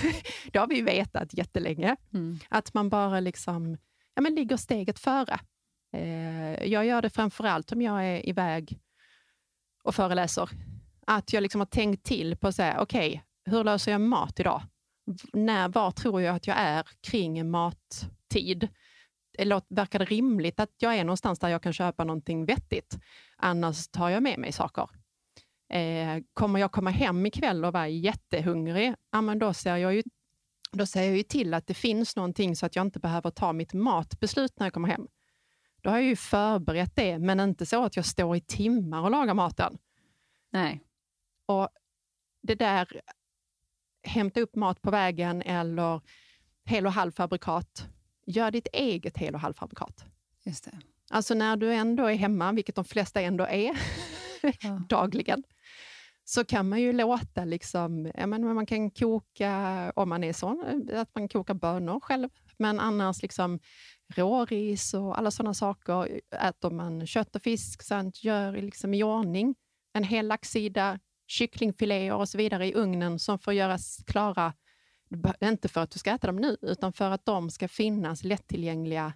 det har vi vetat jättelänge. Mm. Att man bara liksom, ja, men ligger steget före. Eh, jag gör det framförallt om jag är iväg och föreläser. Att jag liksom har tänkt till på, okej, okay, hur löser jag mat idag? När, var tror jag att jag är kring mattid? Verkar det rimligt att jag är någonstans där jag kan köpa någonting vettigt? Annars tar jag med mig saker. Eh, kommer jag komma hem ikväll och vara jättehungrig, ja, men då ser jag ju då ser jag ju till att det finns någonting så att jag inte behöver ta mitt matbeslut när jag kommer hem. Då har jag ju förberett det, men inte så att jag står i timmar och lagar maten. Nej. Och det där, hämta upp mat på vägen eller hel och halvfabrikat. Gör ditt eget hel och halvfabrikat. Just det. Alltså när du ändå är hemma, vilket de flesta ändå är, ja. dagligen, så kan man ju låta, liksom, ja, men man kan koka, om man är sån, att man kokar bönor själv, men annars liksom råris och alla sådana saker. Äter man kött och fisk, sånt gör liksom i ordning en hel laxsida, kycklingfiléer och så vidare i ugnen som får göras klara, inte för att du ska äta dem nu, utan för att de ska finnas lättillgängliga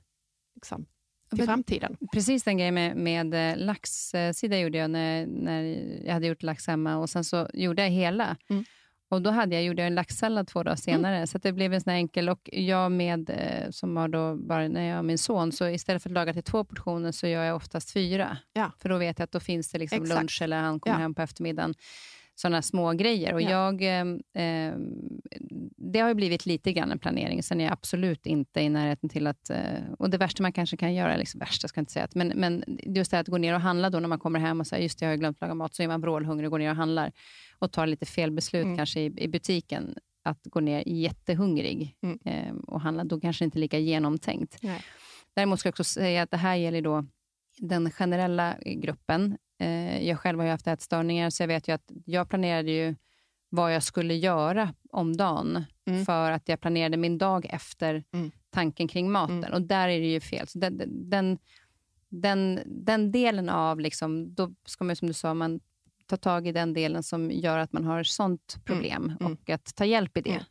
liksom, till framtiden. Precis den grejen med, med eh, laxsida gjorde jag när, när jag hade gjort lax hemma och sen så gjorde jag hela. Mm. Och Då hade jag, gjorde jag en laxsallad två dagar senare, mm. så det blev en sån enkel. Och jag med, eh, som har då bara när jag har min son, så istället för att laga till två portioner så gör jag oftast fyra. Ja. För då vet jag att då finns det liksom lunch eller han kommer ja. hem på eftermiddagen sådana små grejer. Och ja. jag, eh, eh, det har ju blivit lite grann en planering. Sen är jag absolut inte i närheten till att... Eh, och Det värsta man kanske kan göra, liksom värsta ska jag inte säga, att, men, men just det att gå ner och handla då när man kommer hem och säger just det, jag har glömt laga mat, så är man vrålhungrig och går ner och handlar och tar lite fel beslut mm. kanske i, i butiken att gå ner jättehungrig mm. eh, och handla, då kanske inte lika genomtänkt. Nej. Däremot ska jag också säga att det här gäller då den generella gruppen. Eh, jag själv har ju haft ätstörningar, så jag vet ju att jag planerade ju vad jag skulle göra om dagen, mm. för att jag planerade min dag efter mm. tanken kring maten. Mm. Och där är det ju fel. Så den, den, den, den delen av, liksom, då ska man som du sa, man ta tag i den delen som gör att man har sånt mm. problem mm. och att ta hjälp i det. Mm.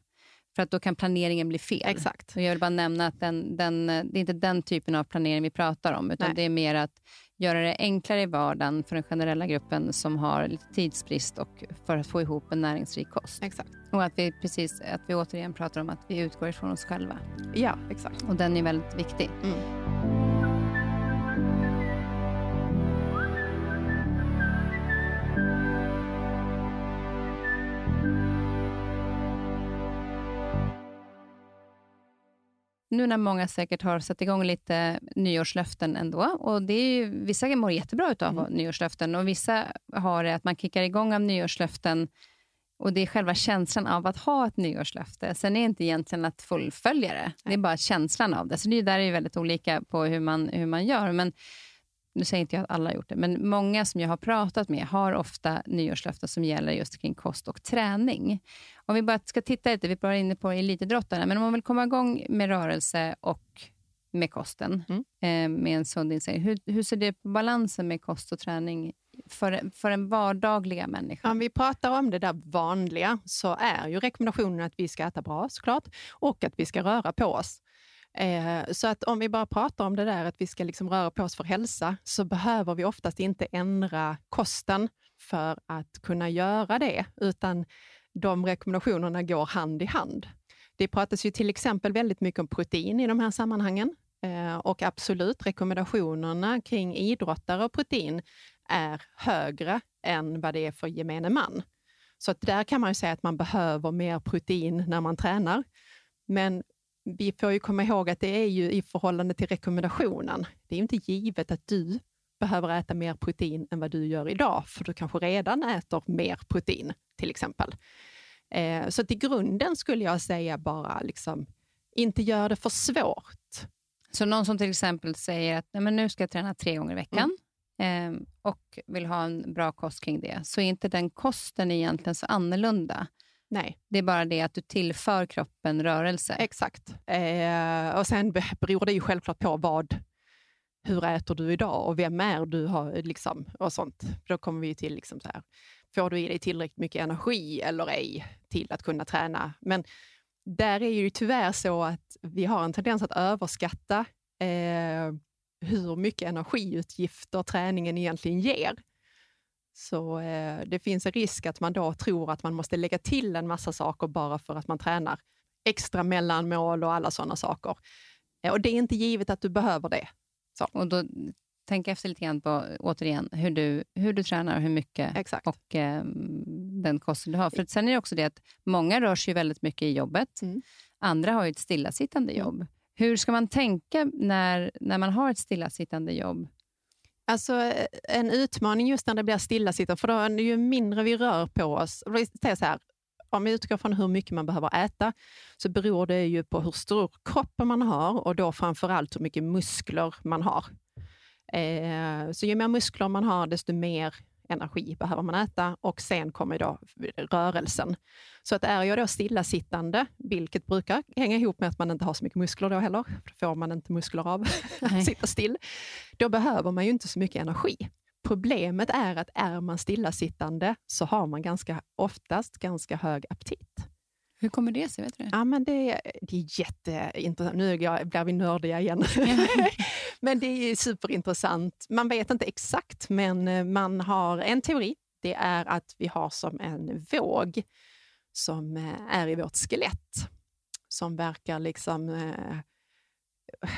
För att då kan planeringen bli fel. Exakt. Och jag vill bara nämna att den, den, det är inte den typen av planering vi pratar om, utan Nej. det är mer att göra det enklare i vardagen för den generella gruppen som har lite tidsbrist och för att få ihop en näringsrik kost. Exakt. Och att vi, precis, att vi återigen pratar om att vi utgår ifrån oss själva. Ja, exakt. Och den är väldigt viktig. Mm. Nu när många säkert har satt igång lite nyårslöften ändå, och det är ju, vissa mår jättebra av mm. nyårslöften och vissa har det att man kickar igång av nyårslöften och det är själva känslan av att ha ett nyårslöfte. Sen är det inte egentligen att fullfölja det, det är bara känslan av det. Så det där är väldigt olika på hur man, hur man gör. Men nu säger inte jag att alla har gjort det, men många som jag har pratat med har ofta nyårslöften som gäller just kring kost och träning. Om vi bara ska titta lite, vi var inne på elitidrottarna, men om man vill komma igång med rörelse och med kosten, mm. eh, med en sund inställning. Hur, hur ser det på balansen med kost och träning för, för den vardagliga människan? Om vi pratar om det där vanliga så är ju rekommendationen att vi ska äta bra såklart och att vi ska röra på oss. Eh, så att om vi bara pratar om det där att vi ska liksom röra på oss för hälsa, så behöver vi oftast inte ändra kosten för att kunna göra det, utan de rekommendationerna går hand i hand. Det pratas ju till exempel väldigt mycket om protein i de här sammanhangen. Eh, och absolut, rekommendationerna kring idrottare och protein är högre än vad det är för gemene man. Så att där kan man ju säga att man behöver mer protein när man tränar. Men vi får ju komma ihåg att det är ju i förhållande till rekommendationen. Det är ju inte givet att du behöver äta mer protein än vad du gör idag, för du kanske redan äter mer protein till exempel. Eh, så till grunden skulle jag säga bara liksom, inte gör det för svårt. Så någon som till exempel säger att Nej, men nu ska jag träna tre gånger i veckan mm. eh, och vill ha en bra kost kring det, så är inte den kosten egentligen så annorlunda. Nej. Det är bara det att du tillför kroppen rörelse. Exakt. Eh, och Sen beror det ju självklart på vad, hur äter du idag och vem är du har, liksom, och sånt. Då kommer vi till liksom så här, får du i dig tillräckligt mycket energi eller ej till att kunna träna? Men där är ju tyvärr så att vi har en tendens att överskatta eh, hur mycket energiutgifter träningen egentligen ger. Så eh, det finns en risk att man då tror att man måste lägga till en massa saker bara för att man tränar extra mellanmål och alla sådana saker. Eh, och det är inte givet att du behöver det. Så. Och då tänk efter lite grann på, återigen, hur du, hur du tränar och hur mycket Exakt. och eh, den kosten du har. För sen är det också det att många rör sig väldigt mycket i jobbet. Mm. Andra har ju ett stillasittande mm. jobb. Hur ska man tänka när, när man har ett stillasittande jobb? Alltså en utmaning just när det blir stillasittande, för då, ju mindre vi rör på oss, så här, om vi utgår från hur mycket man behöver äta, så beror det ju på hur stor kropp man har och då framför allt hur mycket muskler man har. Eh, så ju mer muskler man har, desto mer energi behöver man äta och sen kommer då rörelsen. Så att är jag då stillasittande, vilket brukar hänga ihop med att man inte har så mycket muskler då heller, för då får man inte muskler av att sitta still, då behöver man ju inte så mycket energi. Problemet är att är man stillasittande så har man ganska oftast ganska hög aptit. Hur kommer det sig? Vet du? Ja, men det, det är jätteintressant. Nu blir vi nördiga igen. men det är superintressant. Man vet inte exakt, men eh, man har en teori. Det är att vi har som en våg som eh, är i vårt skelett, som verkar liksom eh,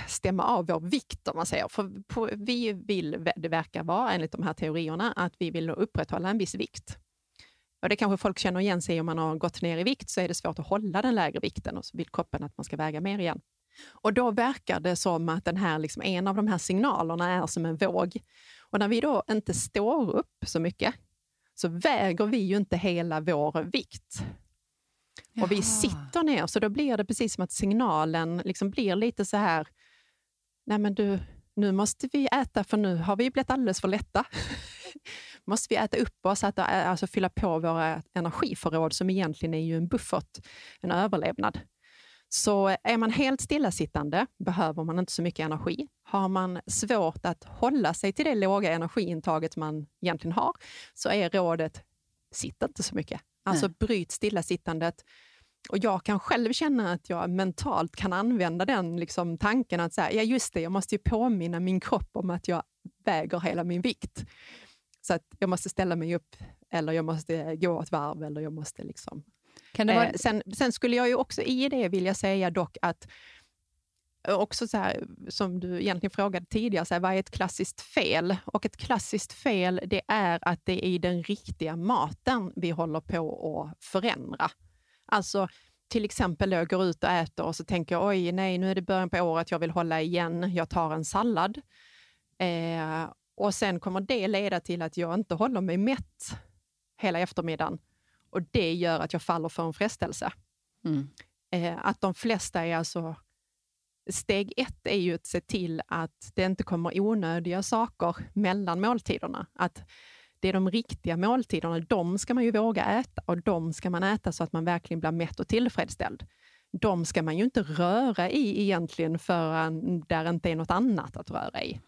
stämma av vår vikt, om man säger. För vi vill, det verkar vara, enligt de här teorierna, att vi vill upprätthålla en viss vikt. Och det kanske folk känner igen sig om man har gått ner i vikt så är det svårt att hålla den lägre vikten och så vill kroppen att man ska väga mer igen. Och då verkar det som att den här, liksom, en av de här signalerna är som en våg. Och när vi då inte står upp så mycket så väger vi ju inte hela vår vikt. Jaha. Och vi sitter ner, så då blir det precis som att signalen liksom blir lite så här, nej men du, nu måste vi äta för nu har vi blivit alldeles för lätta. måste vi äta upp oss, äta, alltså fylla på våra energiförråd som egentligen är ju en buffert, en överlevnad. Så är man helt stillasittande behöver man inte så mycket energi. Har man svårt att hålla sig till det låga energiintaget man egentligen har, så är rådet, sitt inte så mycket. Alltså Nej. bryt stillasittandet. Och jag kan själv känna att jag mentalt kan använda den liksom, tanken att säga, ja just det, jag måste ju påminna min kropp om att jag väger hela min vikt. Så att jag måste ställa mig upp, eller jag måste gå ett varv, eller jag måste liksom... Kan det vara... eh, sen, sen, skulle jag ju också i det vilja säga dock att också så här, som du egentligen frågade tidigare, så här, vad är ett klassiskt fel? Och ett klassiskt fel, det är att det är den riktiga maten vi håller på att förändra. Alltså, till exempel jag går ut och äter och så tänker jag, oj, nej, nu är det början på året, jag vill hålla igen, jag tar en sallad. Eh, och sen kommer det leda till att jag inte håller mig mätt hela eftermiddagen och det gör att jag faller för en frestelse. Mm. Eh, att de flesta är alltså... Steg ett är ju att se till att det inte kommer onödiga saker mellan måltiderna. Att det är de riktiga måltiderna, de ska man ju våga äta och de ska man äta så att man verkligen blir mätt och tillfredsställd. De ska man ju inte röra i egentligen förrän där inte är något annat att röra i.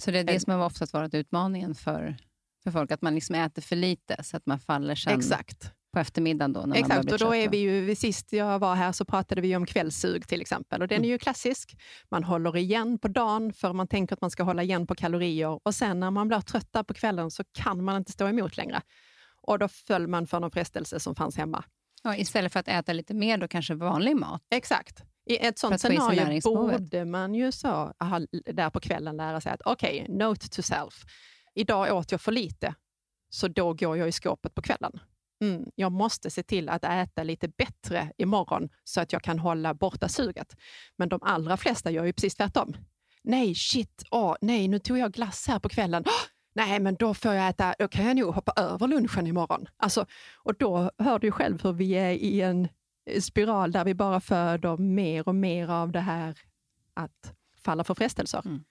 Så det är det som har oftast varit utmaningen för, för folk, att man liksom äter för lite så att man faller sen Exakt. på eftermiddagen. Då, när Exakt, man och då är vi ju, sist jag var här så pratade vi om kvällssug till exempel och den är ju klassisk. Man håller igen på dagen för man tänker att man ska hålla igen på kalorier och sen när man blir trött på kvällen så kan man inte stå emot längre. Och då föll man för någon frestelse som fanns hemma. Ja, istället för att äta lite mer då kanske vanlig mat. Exakt. I ett sånt scenario borde man ju så, aha, där på kvällen lära sig att okej, okay, note to self. Idag åt jag för lite, så då går jag i skåpet på kvällen. Mm, jag måste se till att äta lite bättre imorgon så att jag kan hålla borta suget. Men de allra flesta gör ju precis tvärtom. nej shit, åh, nej nu tog jag glass här på kvällen. Oh, nej men då får jag äta, då kan jag nog hoppa över lunchen imorgon. Alltså, och då hör du själv hur vi är i en spiral där vi bara föder mer och mer av det här att falla för frestelser. Mm.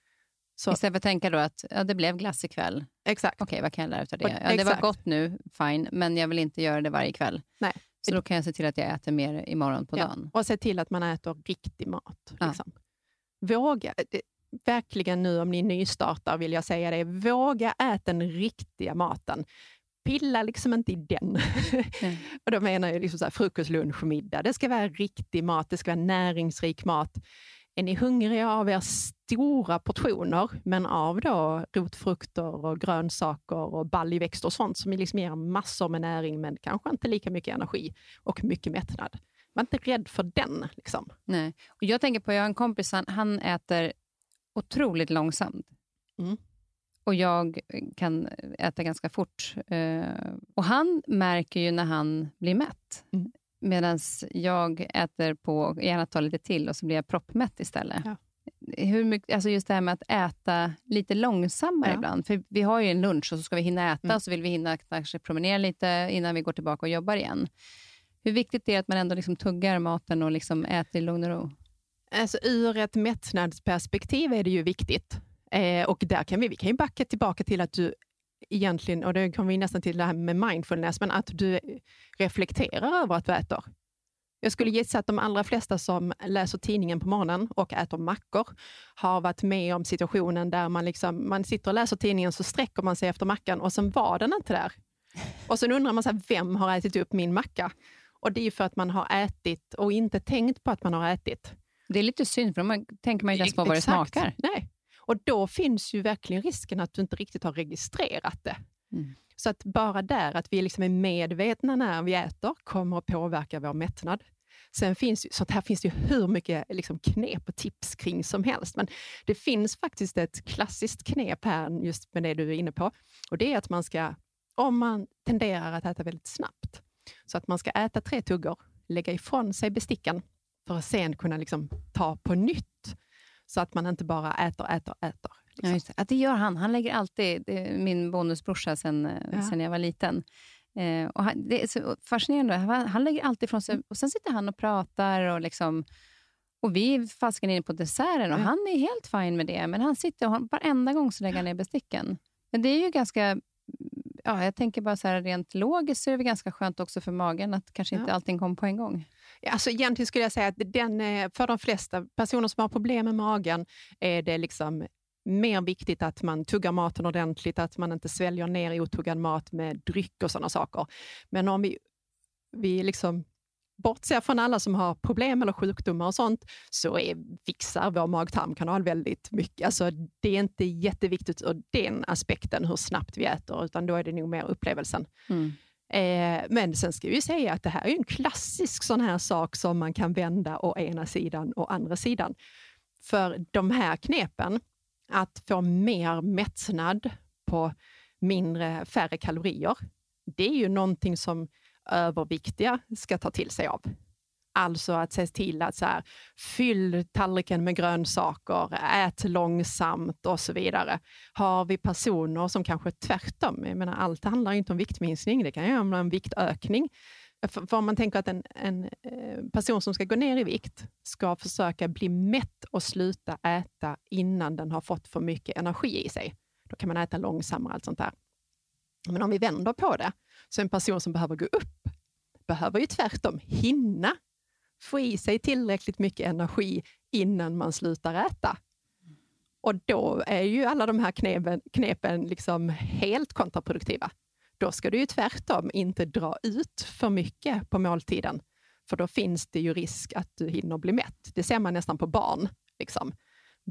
Så. Istället för att tänka då att ja, det blev glass ikväll. Exakt. Okej, vad kan jag lära av det? Ja, det var gott nu, fine, men jag vill inte göra det varje kväll. Nej. Så då kan jag se till att jag äter mer imorgon på ja. dagen. Och se till att man äter riktig mat. Liksom. Våga, det, verkligen nu om ni nystartar vill jag säga det, våga äta den riktiga maten. Pilla liksom inte i den. och då menar jag liksom så här, frukost, lunch middag. Det ska vara riktig mat, det ska vara näringsrik mat. Är ni hungriga av er stora portioner, men av då rotfrukter och grönsaker och baljväxter och sånt som liksom ger massor med näring, men kanske inte lika mycket energi och mycket mättnad. Var inte rädd för den. Liksom. Nej. Och jag tänker på, jag har en kompis, han, han äter otroligt långsamt. Mm. Och jag kan äta ganska fort. Uh, och Han märker ju när han blir mätt. Mm. Medan jag äter på, och gärna tar lite till och så blir jag proppmätt istället. Ja. Hur mycket, alltså just det här med att äta lite långsammare ja. ibland. För Vi har ju en lunch och så ska vi hinna äta, mm. och så vill vi hinna kanske promenera lite innan vi går tillbaka och jobbar igen. Hur viktigt är det att man ändå liksom tuggar maten och liksom äter i lugn och ro? Alltså, ur ett mättnadsperspektiv är det ju viktigt. Eh, och där kan vi, vi kan ju backa tillbaka till att du egentligen, och det kommer vi nästan till det här med mindfulness, men att du reflekterar över att du äter. Jag skulle gissa att de allra flesta som läser tidningen på morgonen och äter mackor har varit med om situationen där man, liksom, man sitter och läser tidningen så sträcker man sig efter mackan och sen var den inte där. Och sen undrar man så här, vem har ätit upp min macka? Och det är för att man har ätit och inte tänkt på att man har ätit. Det är lite synd, för då tänker man inte ens på vad det smakar. Nej. Och då finns ju verkligen risken att du inte riktigt har registrerat det. Mm. Så att bara där, att vi liksom är medvetna när vi äter, kommer att påverka vår mättnad. Sen finns ju, sånt här finns det hur mycket liksom knep och tips kring som helst, men det finns faktiskt ett klassiskt knep här, just med det du är inne på. Och Det är att man ska, om man tenderar att äta väldigt snabbt, så att man ska äta tre tuggor, lägga ifrån sig besticken, för att sen kunna liksom ta på nytt så att man inte bara äter, äter, äter. Liksom. Ja. Att det gör han. Han lägger alltid, min bonusbrorsa sen, eh, ja. sen jag var liten. Eh, och han, det är så fascinerande. Han, han lägger alltid ifrån sig och sen sitter han och pratar och liksom och vi fasken inne på desserten och ja. han är helt fin med det. Men han sitter och varenda gång så lägger han ner besticken. Men det är ju ganska ja, jag tänker bara så här, rent logiskt så är det ganska skönt också för magen att kanske inte ja. allting kommer på en gång. Alltså egentligen skulle jag säga att den, eh, för de flesta personer som har problem med magen är det liksom mer viktigt att man tuggar maten ordentligt, att man inte sväljer ner otuggad mat med dryck och sådana saker. Men om vi, vi liksom bortser från alla som har problem eller sjukdomar och sånt, så är, fixar vår mag-tarmkanal väldigt mycket. Alltså, det är inte jätteviktigt ur den aspekten hur snabbt vi äter, utan då är det nog mer upplevelsen. Mm. Eh, men sen ska vi säga att det här är en klassisk sån här sak som man kan vända å ena sidan och andra sidan. För de här knepen, att få mer mättnad på mindre, färre kalorier, det är ju någonting som överviktiga ska ta till sig av. Alltså att se till att så här, fyll tallriken med grönsaker, ät långsamt och så vidare. Har vi personer som kanske tvärtom, jag menar allt handlar inte om viktminskning, det kan ju handla om viktökning. För om man tänker att en, en, eh, person som ska gå ner i vikt ska försöka bli mätt och sluta äta innan den har fått för mycket energi i sig. Då kan man äta långsammare och allt sånt där. Men om vi vänder på det, så en person som behöver gå upp behöver ju tvärtom hinna få i sig tillräckligt mycket energi innan man slutar äta. Och då är ju alla de här knepen, knepen liksom helt kontraproduktiva. Då ska du ju tvärtom inte dra ut för mycket på måltiden, för då finns det ju risk att du hinner bli mätt. Det ser man nästan på barn. Liksom.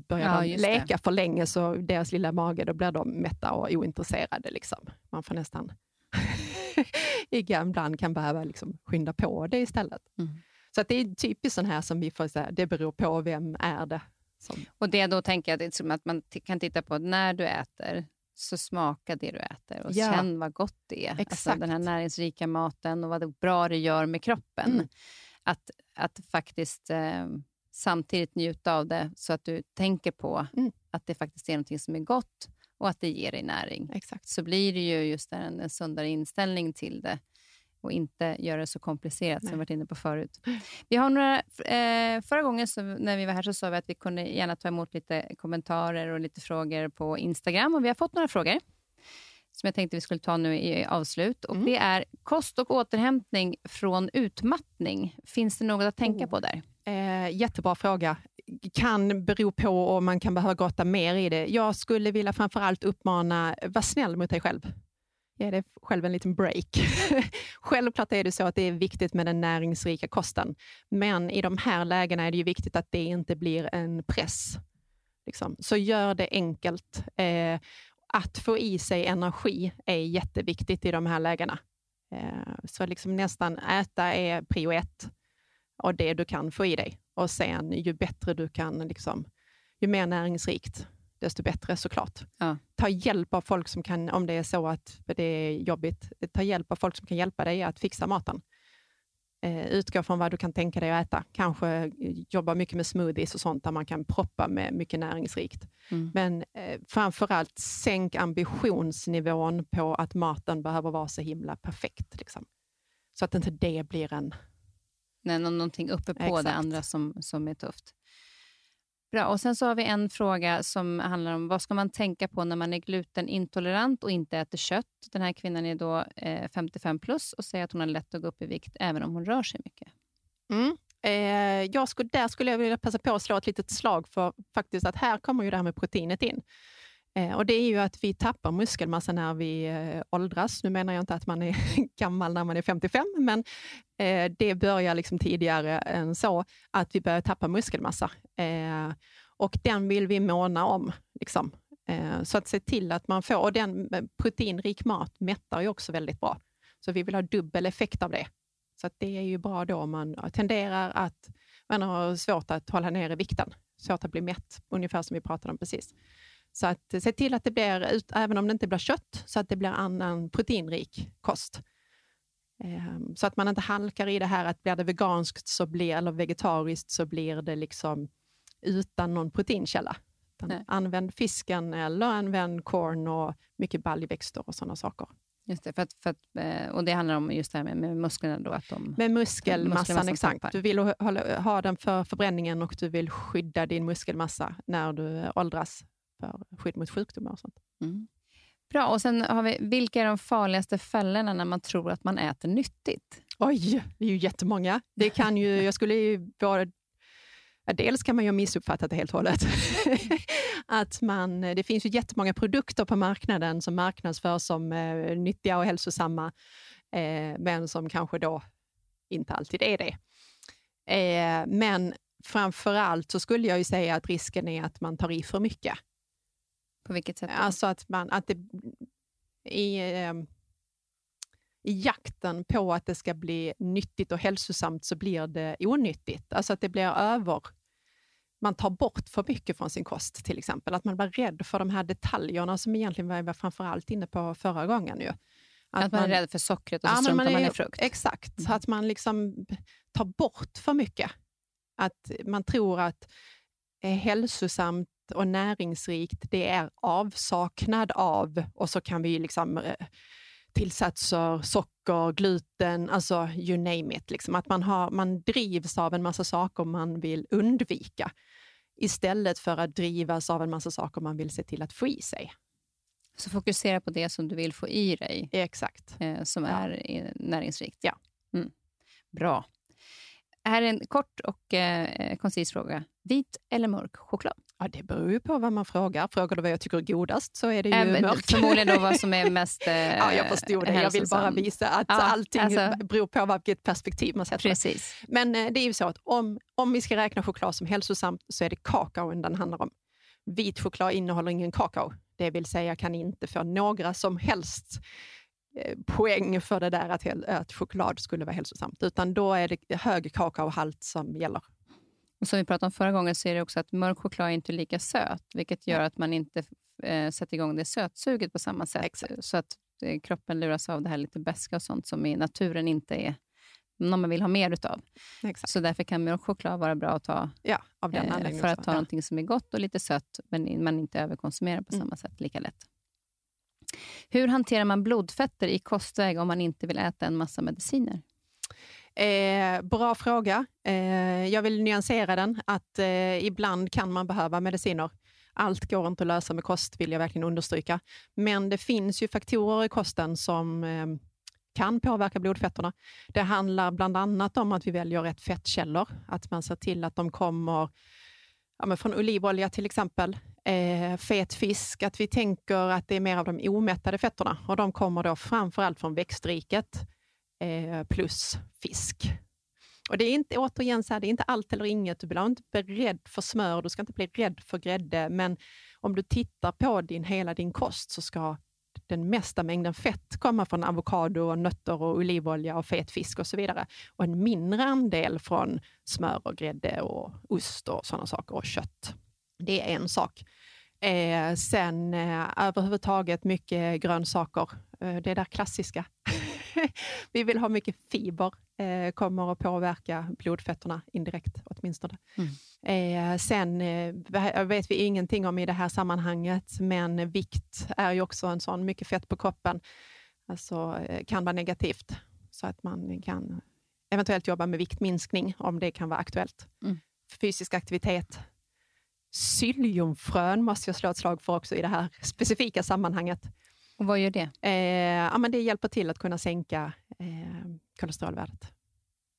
Börjar ja, de leka det. för länge så deras lilla mage, då blir de mätta och ointresserade. Liksom. Man får nästan ibland kan behöva liksom skynda på det istället. Mm. Så det är typiskt sån här som vi får säga, det beror på vem är det. Som... Och det då tänker jag att, att man kan titta på när du äter, så smaka det du äter och ja. känn vad gott det är. Exakt. Alltså den här näringsrika maten och vad bra det gör med kroppen. Mm. Att, att faktiskt eh, samtidigt njuta av det så att du tänker på mm. att det faktiskt är något som är gott och att det ger dig näring. Exakt. Så blir det ju just en, en sundare inställning till det och inte göra det så komplicerat Nej. som vi varit inne på förut. Vi har några, eh, förra gången så, när vi var här så sa vi att vi kunde gärna ta emot lite kommentarer och lite frågor på Instagram och vi har fått några frågor som jag tänkte vi skulle ta nu i avslut. Och mm. Det är kost och återhämtning från utmattning. Finns det något att tänka oh. på där? Eh, jättebra fråga. Kan bero på om man kan behöva grotta mer i det. Jag skulle vilja framförallt uppmana, var snäll mot dig själv. Ge dig själv en liten break. Självklart är det så att det är viktigt med den näringsrika kosten, men i de här lägena är det ju viktigt att det inte blir en press. Liksom. Så gör det enkelt. Eh, att få i sig energi är jätteviktigt i de här lägena. Eh, så liksom nästan äta är prio ett och det du kan få i dig. Och sen ju bättre du kan, liksom, ju mer näringsrikt, desto bättre såklart. Ja. Ta hjälp av folk som kan, om det är så att det är jobbigt, ta hjälp av folk som kan hjälpa dig att fixa maten. Eh, utgå från vad du kan tänka dig att äta. Kanske jobba mycket med smoothies och sånt där man kan proppa med mycket näringsrikt. Mm. Men eh, framförallt sänk ambitionsnivån på att maten behöver vara så himla perfekt. Liksom. Så att inte det blir en... Nej, någonting uppe på Exakt. det andra som, som är tufft. Bra, och sen så har vi en fråga som handlar om vad ska man tänka på när man är glutenintolerant och inte äter kött. Den här kvinnan är då eh, 55 plus och säger att hon har lätt att gå upp i vikt även om hon rör sig mycket. Mm. Eh, jag skulle, där skulle jag vilja passa på att slå ett litet slag för faktiskt att här kommer ju det här med proteinet in. Eh, och Det är ju att vi tappar muskelmassa när vi eh, åldras. Nu menar jag inte att man är gammal när man är 55, men eh, det börjar liksom tidigare än så, att vi börjar tappa muskelmassa. Och den vill vi måna om. Liksom. Så att se till att man får, och den proteinrik mat mättar ju också väldigt bra. Så vi vill ha dubbel effekt av det. Så det är ju bra då om man tenderar att man har svårt att hålla nere vikten, svårt att bli mätt, ungefär som vi pratade om precis. Så att se till att det blir, även om det inte blir kött, så att det blir annan proteinrik kost. Ehm, så att man inte halkar i det här att blir det veganskt så blir, eller vegetariskt så blir det liksom utan någon proteinkälla. Använd fisken eller använd korn och mycket baljväxter och sådana saker. Just det, för att, för att, eh, och det handlar om just det här med, med musklerna? Då, att de, med muskelmassan, exakt. Du vill ha, ha den för förbränningen och du vill skydda din muskelmassa när du åldras för skydd mot sjukdomar och sånt. Mm. Bra, och sen har vi, vilka är de farligaste fällorna när man tror att man äter nyttigt? Oj, det är ju jättemånga. Det kan ju, jag skulle ju bara dels kan man ju ha missuppfattat det helt och hållet. att man, det finns ju jättemånga produkter på marknaden som marknadsförs som eh, nyttiga och hälsosamma, eh, men som kanske då inte alltid är det. Eh, men framför allt så skulle jag ju säga att risken är att man tar i för mycket. På vilket sätt? Alltså att, man, att det, i, eh, i jakten på att det ska bli nyttigt och hälsosamt så blir det onyttigt. Alltså att det blir över... Man tar bort för mycket från sin kost till exempel. Att man blir rädd för de här detaljerna som egentligen var, var framför allt inne på förra gången. Ju. Att, att man, man, är rädd för sockret och så ja, struntar man, man i frukt? Exakt, mm. att man liksom tar bort för mycket. Att man tror att är och näringsrikt, det är avsaknad av och så kan vi liksom eh, tillsatser, socker, gluten, alltså you name it. Liksom. Att man, har, man drivs av en massa saker man vill undvika istället för att drivas av en massa saker man vill se till att få i sig. Så fokusera på det som du vill få i dig, Exakt. Eh, som ja. är näringsrikt. Ja. Mm. Bra. Här är en kort och eh, koncis fråga. Vit eller mörk choklad? Ja, det beror ju på vad man frågar. Frågar du vad jag tycker är godast så är det ju äh, mörk. Förmodligen då vad som är mest eh, Ja, jag förstod det. Jag vill bara visa att ja, allting alltså, beror på vilket perspektiv man sätter. Precis. Men eh, det är ju så att om, om vi ska räkna choklad som hälsosamt så är det kakaon den handlar om. Vit choklad innehåller ingen kakao. Det vill säga kan inte få några som helst Eh, poäng för det där att, att choklad skulle vara hälsosamt, utan då är det hög kakaohalt som gäller. Och som vi pratade om förra gången så är det också att mörk choklad är inte lika söt, vilket gör att man inte eh, sätter igång det sötsuget på samma sätt. Exakt. Så att eh, kroppen luras av det här lite beska och sånt som i naturen inte är någon man vill ha mer utav. Exakt. Så därför kan mjölkchoklad vara bra att ta ja, av den eh, för att ta ja. någonting som är gott och lite sött, men man inte överkonsumerar på mm. samma sätt lika lätt. Hur hanterar man blodfetter i kostväg om man inte vill äta en massa mediciner? Eh, bra fråga. Eh, jag vill nyansera den, att eh, ibland kan man behöva mediciner. Allt går inte att lösa med kost, vill jag verkligen understryka. Men det finns ju faktorer i kosten som eh, kan påverka blodfetterna. Det handlar bland annat om att vi väljer rätt fettkällor, att man ser till att de kommer ja, från olivolja till exempel, eh, fet fisk, att vi tänker att det är mer av de omättade fetterna och de kommer då framförallt från växtriket eh, plus fisk. Och Det är inte, återigen så här, det är inte allt eller inget. Du blir inte beredd för smör, du ska inte bli rädd för grädde, men om du tittar på din, hela din kost så ska den mesta mängden fett komma från avokado, nötter, och olivolja och fet fisk och så vidare. Och en mindre andel från smör, och grädde, och ost och sådana saker och kött. Det är en sak. Eh, sen eh, överhuvudtaget mycket grönsaker. Eh, det är där klassiska. vi vill ha mycket fiber, eh, kommer att påverka blodfetterna indirekt åtminstone. Mm. Eh, sen eh, vet vi ingenting om i det här sammanhanget, men vikt är ju också en sån, mycket fett på kroppen, alltså, eh, kan vara negativt. Så att man kan eventuellt jobba med viktminskning om det kan vara aktuellt. Mm. Fysisk aktivitet. Psylliumfrön måste jag slå ett slag för också i det här specifika sammanhanget. Och vad gör det? Eh, ja, men det hjälper till att kunna sänka eh, kolesterolvärdet.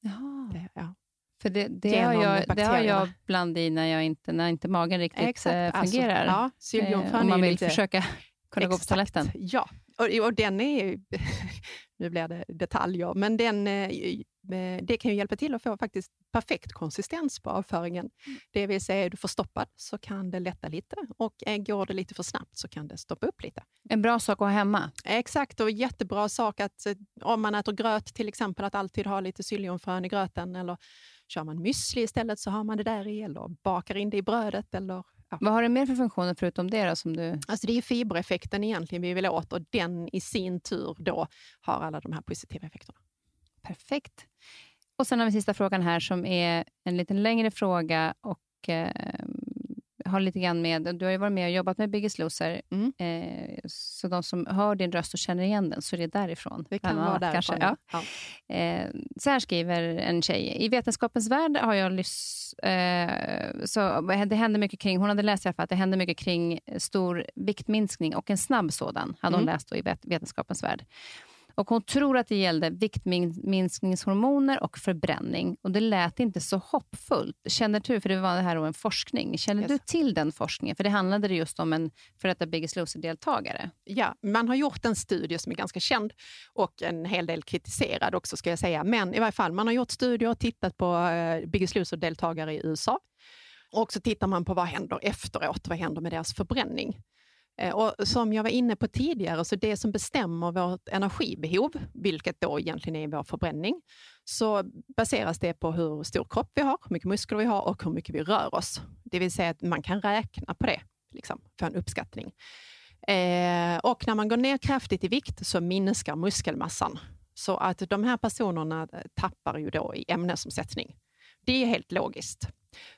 Jaha. Det, ja. För det, det har, jag, det har jag bland i när, jag inte, när inte magen riktigt Exakt. Eh, alltså, fungerar. Alltså, ja, eh, om man vill lite... försöka kunna Exakt. gå på toaletten. Ja, och, och den är nu blir det detaljer, men den, eh, det kan ju hjälpa till att få faktiskt perfekt konsistens på avföringen. Mm. Det vill säga, är du förstoppad så kan det lätta lite och går det lite för snabbt så kan det stoppa upp lite. En bra sak att ha hemma. Exakt, och jättebra sak att eh, om man äter gröt till exempel, att alltid ha lite psylliumfrön i gröten eller kör man müsli istället så har man det där i eller bakar in det i brödet eller Ja. Vad har det mer för funktioner förutom det? Då, som du... alltså det är fibereffekten egentligen vi vill åt och den i sin tur då har alla de här positiva effekterna. Perfekt. Och Sen har vi sista frågan här som är en lite längre fråga och eh, har lite grann med, du har ju varit med och jobbat med Biggest Loser, mm. eh, så de som hör din röst och känner igen den, så är det därifrån. Det kan vara därifrån, ja. ja. Eh, så här skriver en tjej. I vetenskapens värld har jag lyss, eh, så det händer mycket kring, hon hade läst i alla fall att det händer mycket kring stor viktminskning och en snabb sådan, hade hon mm. läst i vetenskapens värld. Och Hon tror att det gällde viktminskningshormoner och förbränning. Och Det lät inte så hoppfullt. Känner du, för det var det här en forskning, känner yes. du till den forskningen? För det handlade just om en för detta Biggest Loser-deltagare. Ja, man har gjort en studie som är ganska känd och en hel del kritiserad också, ska jag säga. Men i varje fall, man har gjort studier och tittat på eh, Biggest Loser-deltagare i USA. Och så tittar man på vad händer efteråt, vad händer med deras förbränning. Eh, och som jag var inne på tidigare, så det som bestämmer vårt energibehov, vilket då egentligen är vår förbränning, så baseras det på hur stor kropp vi har, hur mycket muskler vi har och hur mycket vi rör oss. Det vill säga att man kan räkna på det, liksom, för en uppskattning. Eh, och när man går ner kraftigt i vikt så minskar muskelmassan. Så att de här personerna eh, tappar ju då i ämnesomsättning. Det är helt logiskt.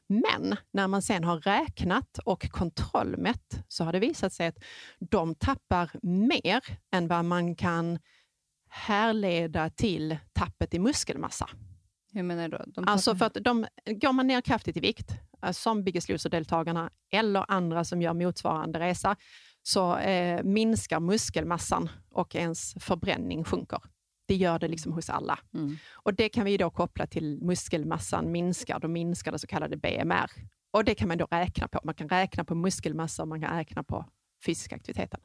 Men när man sen har räknat och kontrollmätt så har det visat sig att de tappar mer än vad man kan härleda till tappet i muskelmassa. Hur menar du? De alltså för att de, går man ner kraftigt i vikt, eh, som Biggest Loser-deltagarna eller andra som gör motsvarande resa, så eh, minskar muskelmassan och ens förbränning sjunker. Det gör det liksom hos alla. Mm. Och Det kan vi då koppla till muskelmassan minskar, då minskar det så kallade BMR. Och Det kan man då räkna på. Man kan räkna på muskelmassa och man kan räkna på fysisk aktiviteten.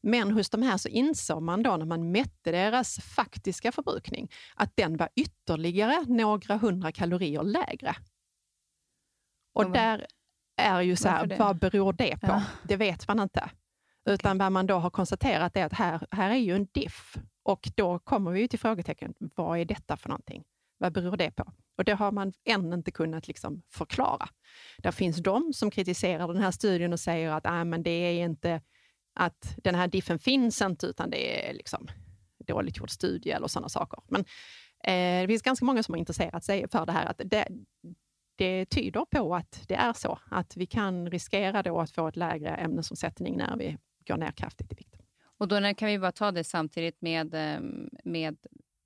Men hos de här så insåg man då när man mätte deras faktiska förbrukning att den var ytterligare några hundra kalorier lägre. Och där är ju så här, vad beror det på? Ja. Det vet man inte. Utan vad man då har konstaterat är att här, här är ju en diff och då kommer vi till frågetecken, vad är detta för någonting? Vad beror det på? Och det har man än inte kunnat liksom förklara. Det finns de som kritiserar den här studien och säger att ah, men det är inte att den här diffen finns inte, utan det är liksom dåligt gjord studie eller sådana saker. Men Eh, det finns ganska många som har intresserat sig för det här. Att det, det tyder på att det är så, att vi kan riskera då att få ett lägre ämnesomsättning när vi går ner kraftigt i vikt. Och då kan vi bara ta det samtidigt med, ehm, med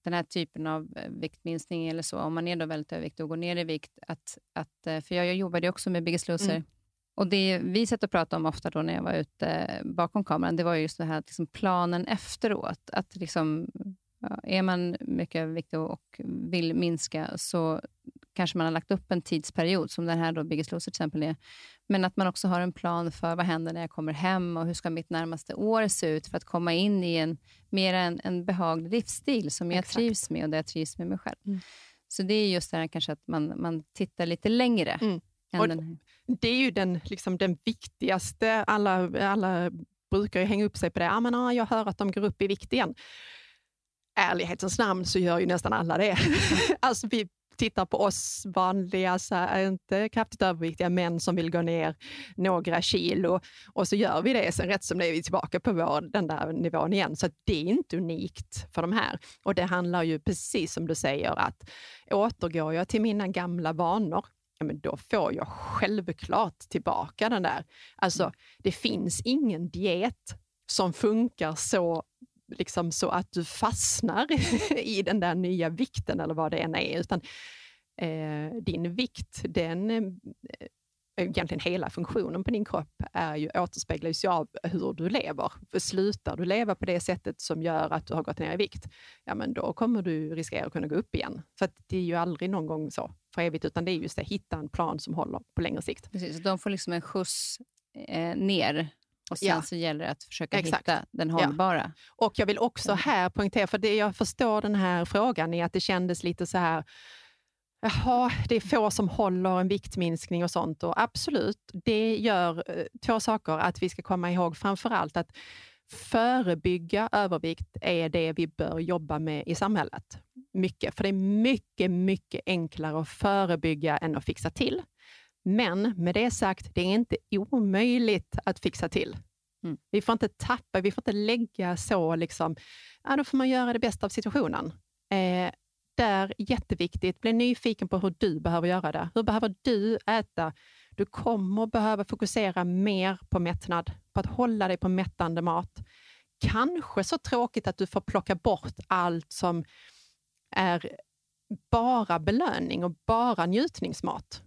den här typen av eh, viktminskning eller så, om man är då väldigt överviktig och går ner i vikt. Att, att, eh, för jag, jag jobbade också med Biggest Loser. Mm. Och det vi satt och pratade om ofta då när jag var ute bakom kameran, det var just det här liksom planen efteråt. Att liksom, ja, är man mycket överviktig och vill minska, så kanske man har lagt upp en tidsperiod, som den här då Biggest Loser till exempel är. Men att man också har en plan för vad händer när jag kommer hem och hur ska mitt närmaste år se ut för att komma in i en mer en, en behaglig livsstil som jag Exakt. trivs med och där jag trivs med mig själv. Mm. Så det är just det här kanske att man, man tittar lite längre. Mm. Den Det är ju den, liksom, den viktigaste. Alla, alla brukar ju hänga upp sig på det. Ah, men, ah, jag hör att de går upp i vikt igen ärlighetens namn så gör ju nästan alla det. alltså vi tittar på oss vanliga, så inte kraftigt överviktiga män som vill gå ner några kilo och så gör vi det. Sen rätt som det är vi tillbaka på vår, den där nivån igen. Så det är inte unikt för de här. Och det handlar ju precis som du säger att återgår jag till mina gamla vanor, ja, men då får jag självklart tillbaka den där. Alltså, det finns ingen diet som funkar så liksom så att du fastnar i den där nya vikten eller vad det än är, utan eh, din vikt, den eh, egentligen hela funktionen på din kropp är ju, återspeglas ju av hur du lever. För slutar du leva på det sättet som gör att du har gått ner i vikt, ja men då kommer du riskera att kunna gå upp igen. För det är ju aldrig någon gång så för evigt, utan det är just att hitta en plan som håller på längre sikt. Precis, de får liksom en skjuts eh, ner och sen ja. så gäller det att försöka Exakt. hitta den hållbara. Ja. Och jag vill också här poängtera, för det jag förstår den här frågan är att det kändes lite så här, Jaha, det är få som håller en viktminskning och sånt. Och absolut, det gör eh, två saker. Att vi ska komma ihåg framför allt att förebygga övervikt är det vi bör jobba med i samhället. Mycket, för det är mycket, mycket enklare att förebygga än att fixa till. Men med det sagt, det är inte omöjligt att fixa till. Mm. Vi får inte tappa, vi får inte lägga så, liksom, ja, då får man göra det bästa av situationen. Eh, där, jätteviktigt, bli nyfiken på hur du behöver göra det. Hur behöver du äta? Du kommer behöva fokusera mer på mättnad, på att hålla dig på mättande mat. Kanske så tråkigt att du får plocka bort allt som är bara belöning och bara njutningsmat.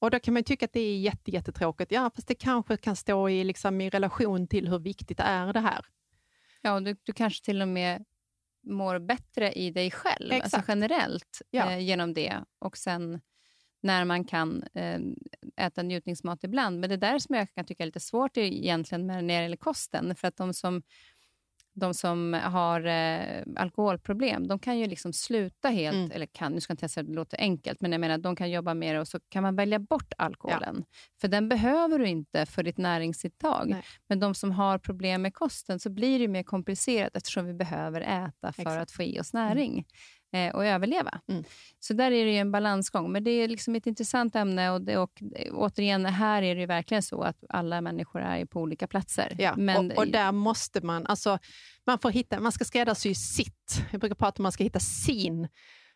Och Då kan man tycka att det är jätte, jättetråkigt. Ja, fast det kanske kan stå i, liksom, i relation till hur viktigt är det här. Ja, och du, du kanske till och med mår bättre i dig själv, alltså generellt ja. eh, genom det. Och sen när man kan eh, äta njutningsmat ibland. Men det där som jag kan tycka är lite svårt egentligen med när det gäller kosten. För att de som de som har eh, alkoholproblem, de kan ju liksom sluta helt, mm. eller kan, nu ska jag inte säga att det låter enkelt, men jag menar de kan jobba med det och så kan man välja bort alkoholen. Ja. För den behöver du inte för ditt näringsintag. Nej. Men de som har problem med kosten, så blir det mer komplicerat eftersom vi behöver äta för Exakt. att få i oss näring. Mm eh, och överleva. Mm. Så där är det en balansgång. Men det är liksom ett intressant ämne och, det, och återigen, här är det verkligen så att alla människor är på olika platser. Ja, Men, och, och, där måste man, alltså, man får hitta, man ska skräddarsy sitt. Jag brukar prata om att man ska hitta sin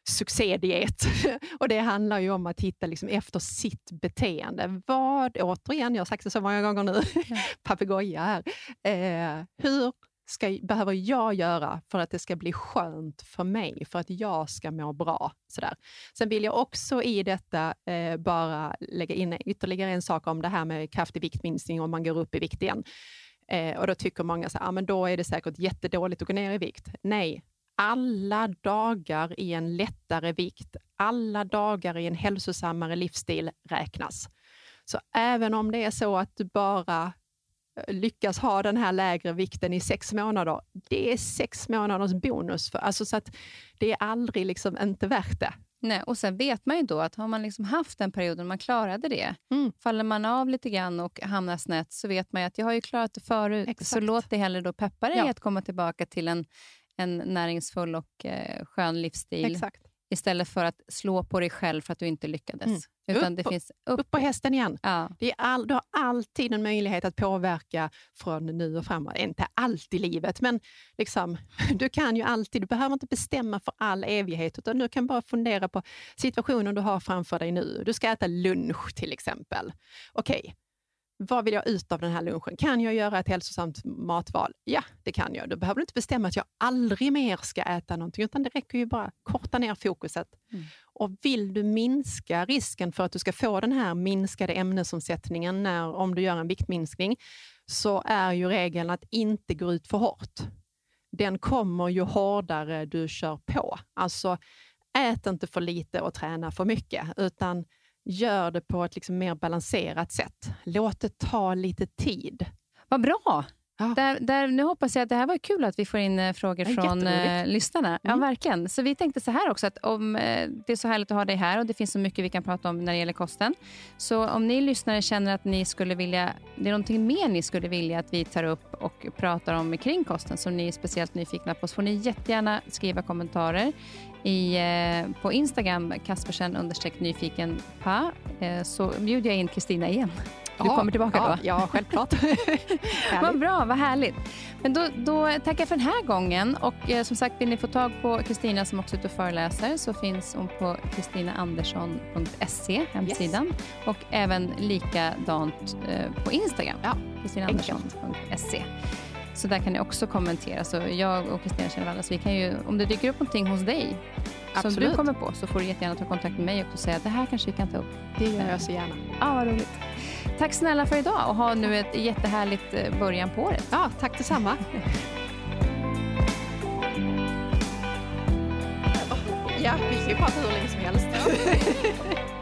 succédiet. och det handlar ju om att hitta liksom efter sitt beteende. Vad, återigen, jag har sagt det så många gånger nu, ja. papegoja här. Eh, hur ska, behöver jag göra för att det ska bli skönt för mig, för att jag ska må bra? Sådär. Sen vill jag också i detta eh, bara lägga in ytterligare en sak om det här med kraftig viktminskning om man går upp i vikt igen. Eh, och då tycker många att ah, då är det säkert jättedåligt att gå ner i vikt. Nej, alla dagar i en lättare vikt, alla dagar i en hälsosammare livsstil räknas. Så även om det är så att du bara lyckas ha den här lägre vikten i sex månader, det är sex månaders bonus. För, alltså så att det är aldrig liksom inte värt det. Nej, och sen vet man ju då att har man liksom haft den perioden man klarade det, mm. faller man av lite grann och hamnar snett så vet man ju att jag har ju klarat det förut, Exakt. så låt det hellre då peppa dig ja. att komma tillbaka till en, en näringsfull och eh, skön livsstil. Exakt. Istället för att slå på dig själv för att du inte lyckades. Mm. Utan upp, det finns upp. upp på hästen igen. Ja. Det är all, du har alltid en möjlighet att påverka från nu och framåt. Inte allt i livet, men liksom, du kan ju alltid. Du behöver inte bestämma för all evighet, utan du kan bara fundera på situationen du har framför dig nu. Du ska äta lunch till exempel. Okej, vad vill jag ut av den här lunchen? Kan jag göra ett hälsosamt matval? Ja, det kan jag. Då behöver du inte bestämma att jag aldrig mer ska äta någonting, utan det räcker ju bara att korta ner fokuset. Mm. Och vill du minska risken för att du ska få den här minskade ämnesomsättningen när, om du gör en viktminskning, så är ju regeln att inte gå ut för hårt. Den kommer ju hårdare du kör på. Alltså, ät inte för lite och träna för mycket, utan gör det på ett liksom mer balanserat sätt. Låt det ta lite tid. Vad bra! Ja. Där, där, nu hoppas jag att det här var kul att vi får in eh, frågor från eh, lyssnarna. Mm. Ja, verkligen. Så vi tänkte så här också, att om eh, det är så härligt att ha dig här och det finns så mycket vi kan prata om när det gäller kosten. Så om ni lyssnare känner att ni skulle vilja, det är någonting mer ni skulle vilja att vi tar upp och pratar om kring kosten som ni är speciellt nyfikna på, så får ni jättegärna skriva kommentarer i, eh, på Instagram, Kaspersen understreck nyfiken pa, eh, så bjuder jag in Kristina igen. Du ja, kommer tillbaka ja, då? Ja, självklart. vad bra, vad härligt. Men då, då tackar jag för den här gången. Och eh, som sagt, vill ni få tag på Kristina som också är ute och föreläser så finns hon på kristinaandersson.se, hemsidan. Yes. Och även likadant eh, på Instagram, ja, kristinaandersson.se. Så där kan ni också kommentera. Så jag och Kristina känner varandra, så vi kan ju, om det dyker upp någonting hos dig Absolut. som du kommer på så får du jättegärna ta kontakt med mig och säga att det här kanske vi kan ta upp. Det gör jag så gärna. Ja, vad roligt. Tack snälla för idag och ha nu ett jättehärligt eh, början på året. Ja, tack detsamma. ja, vi kan ju prata hur länge som helst.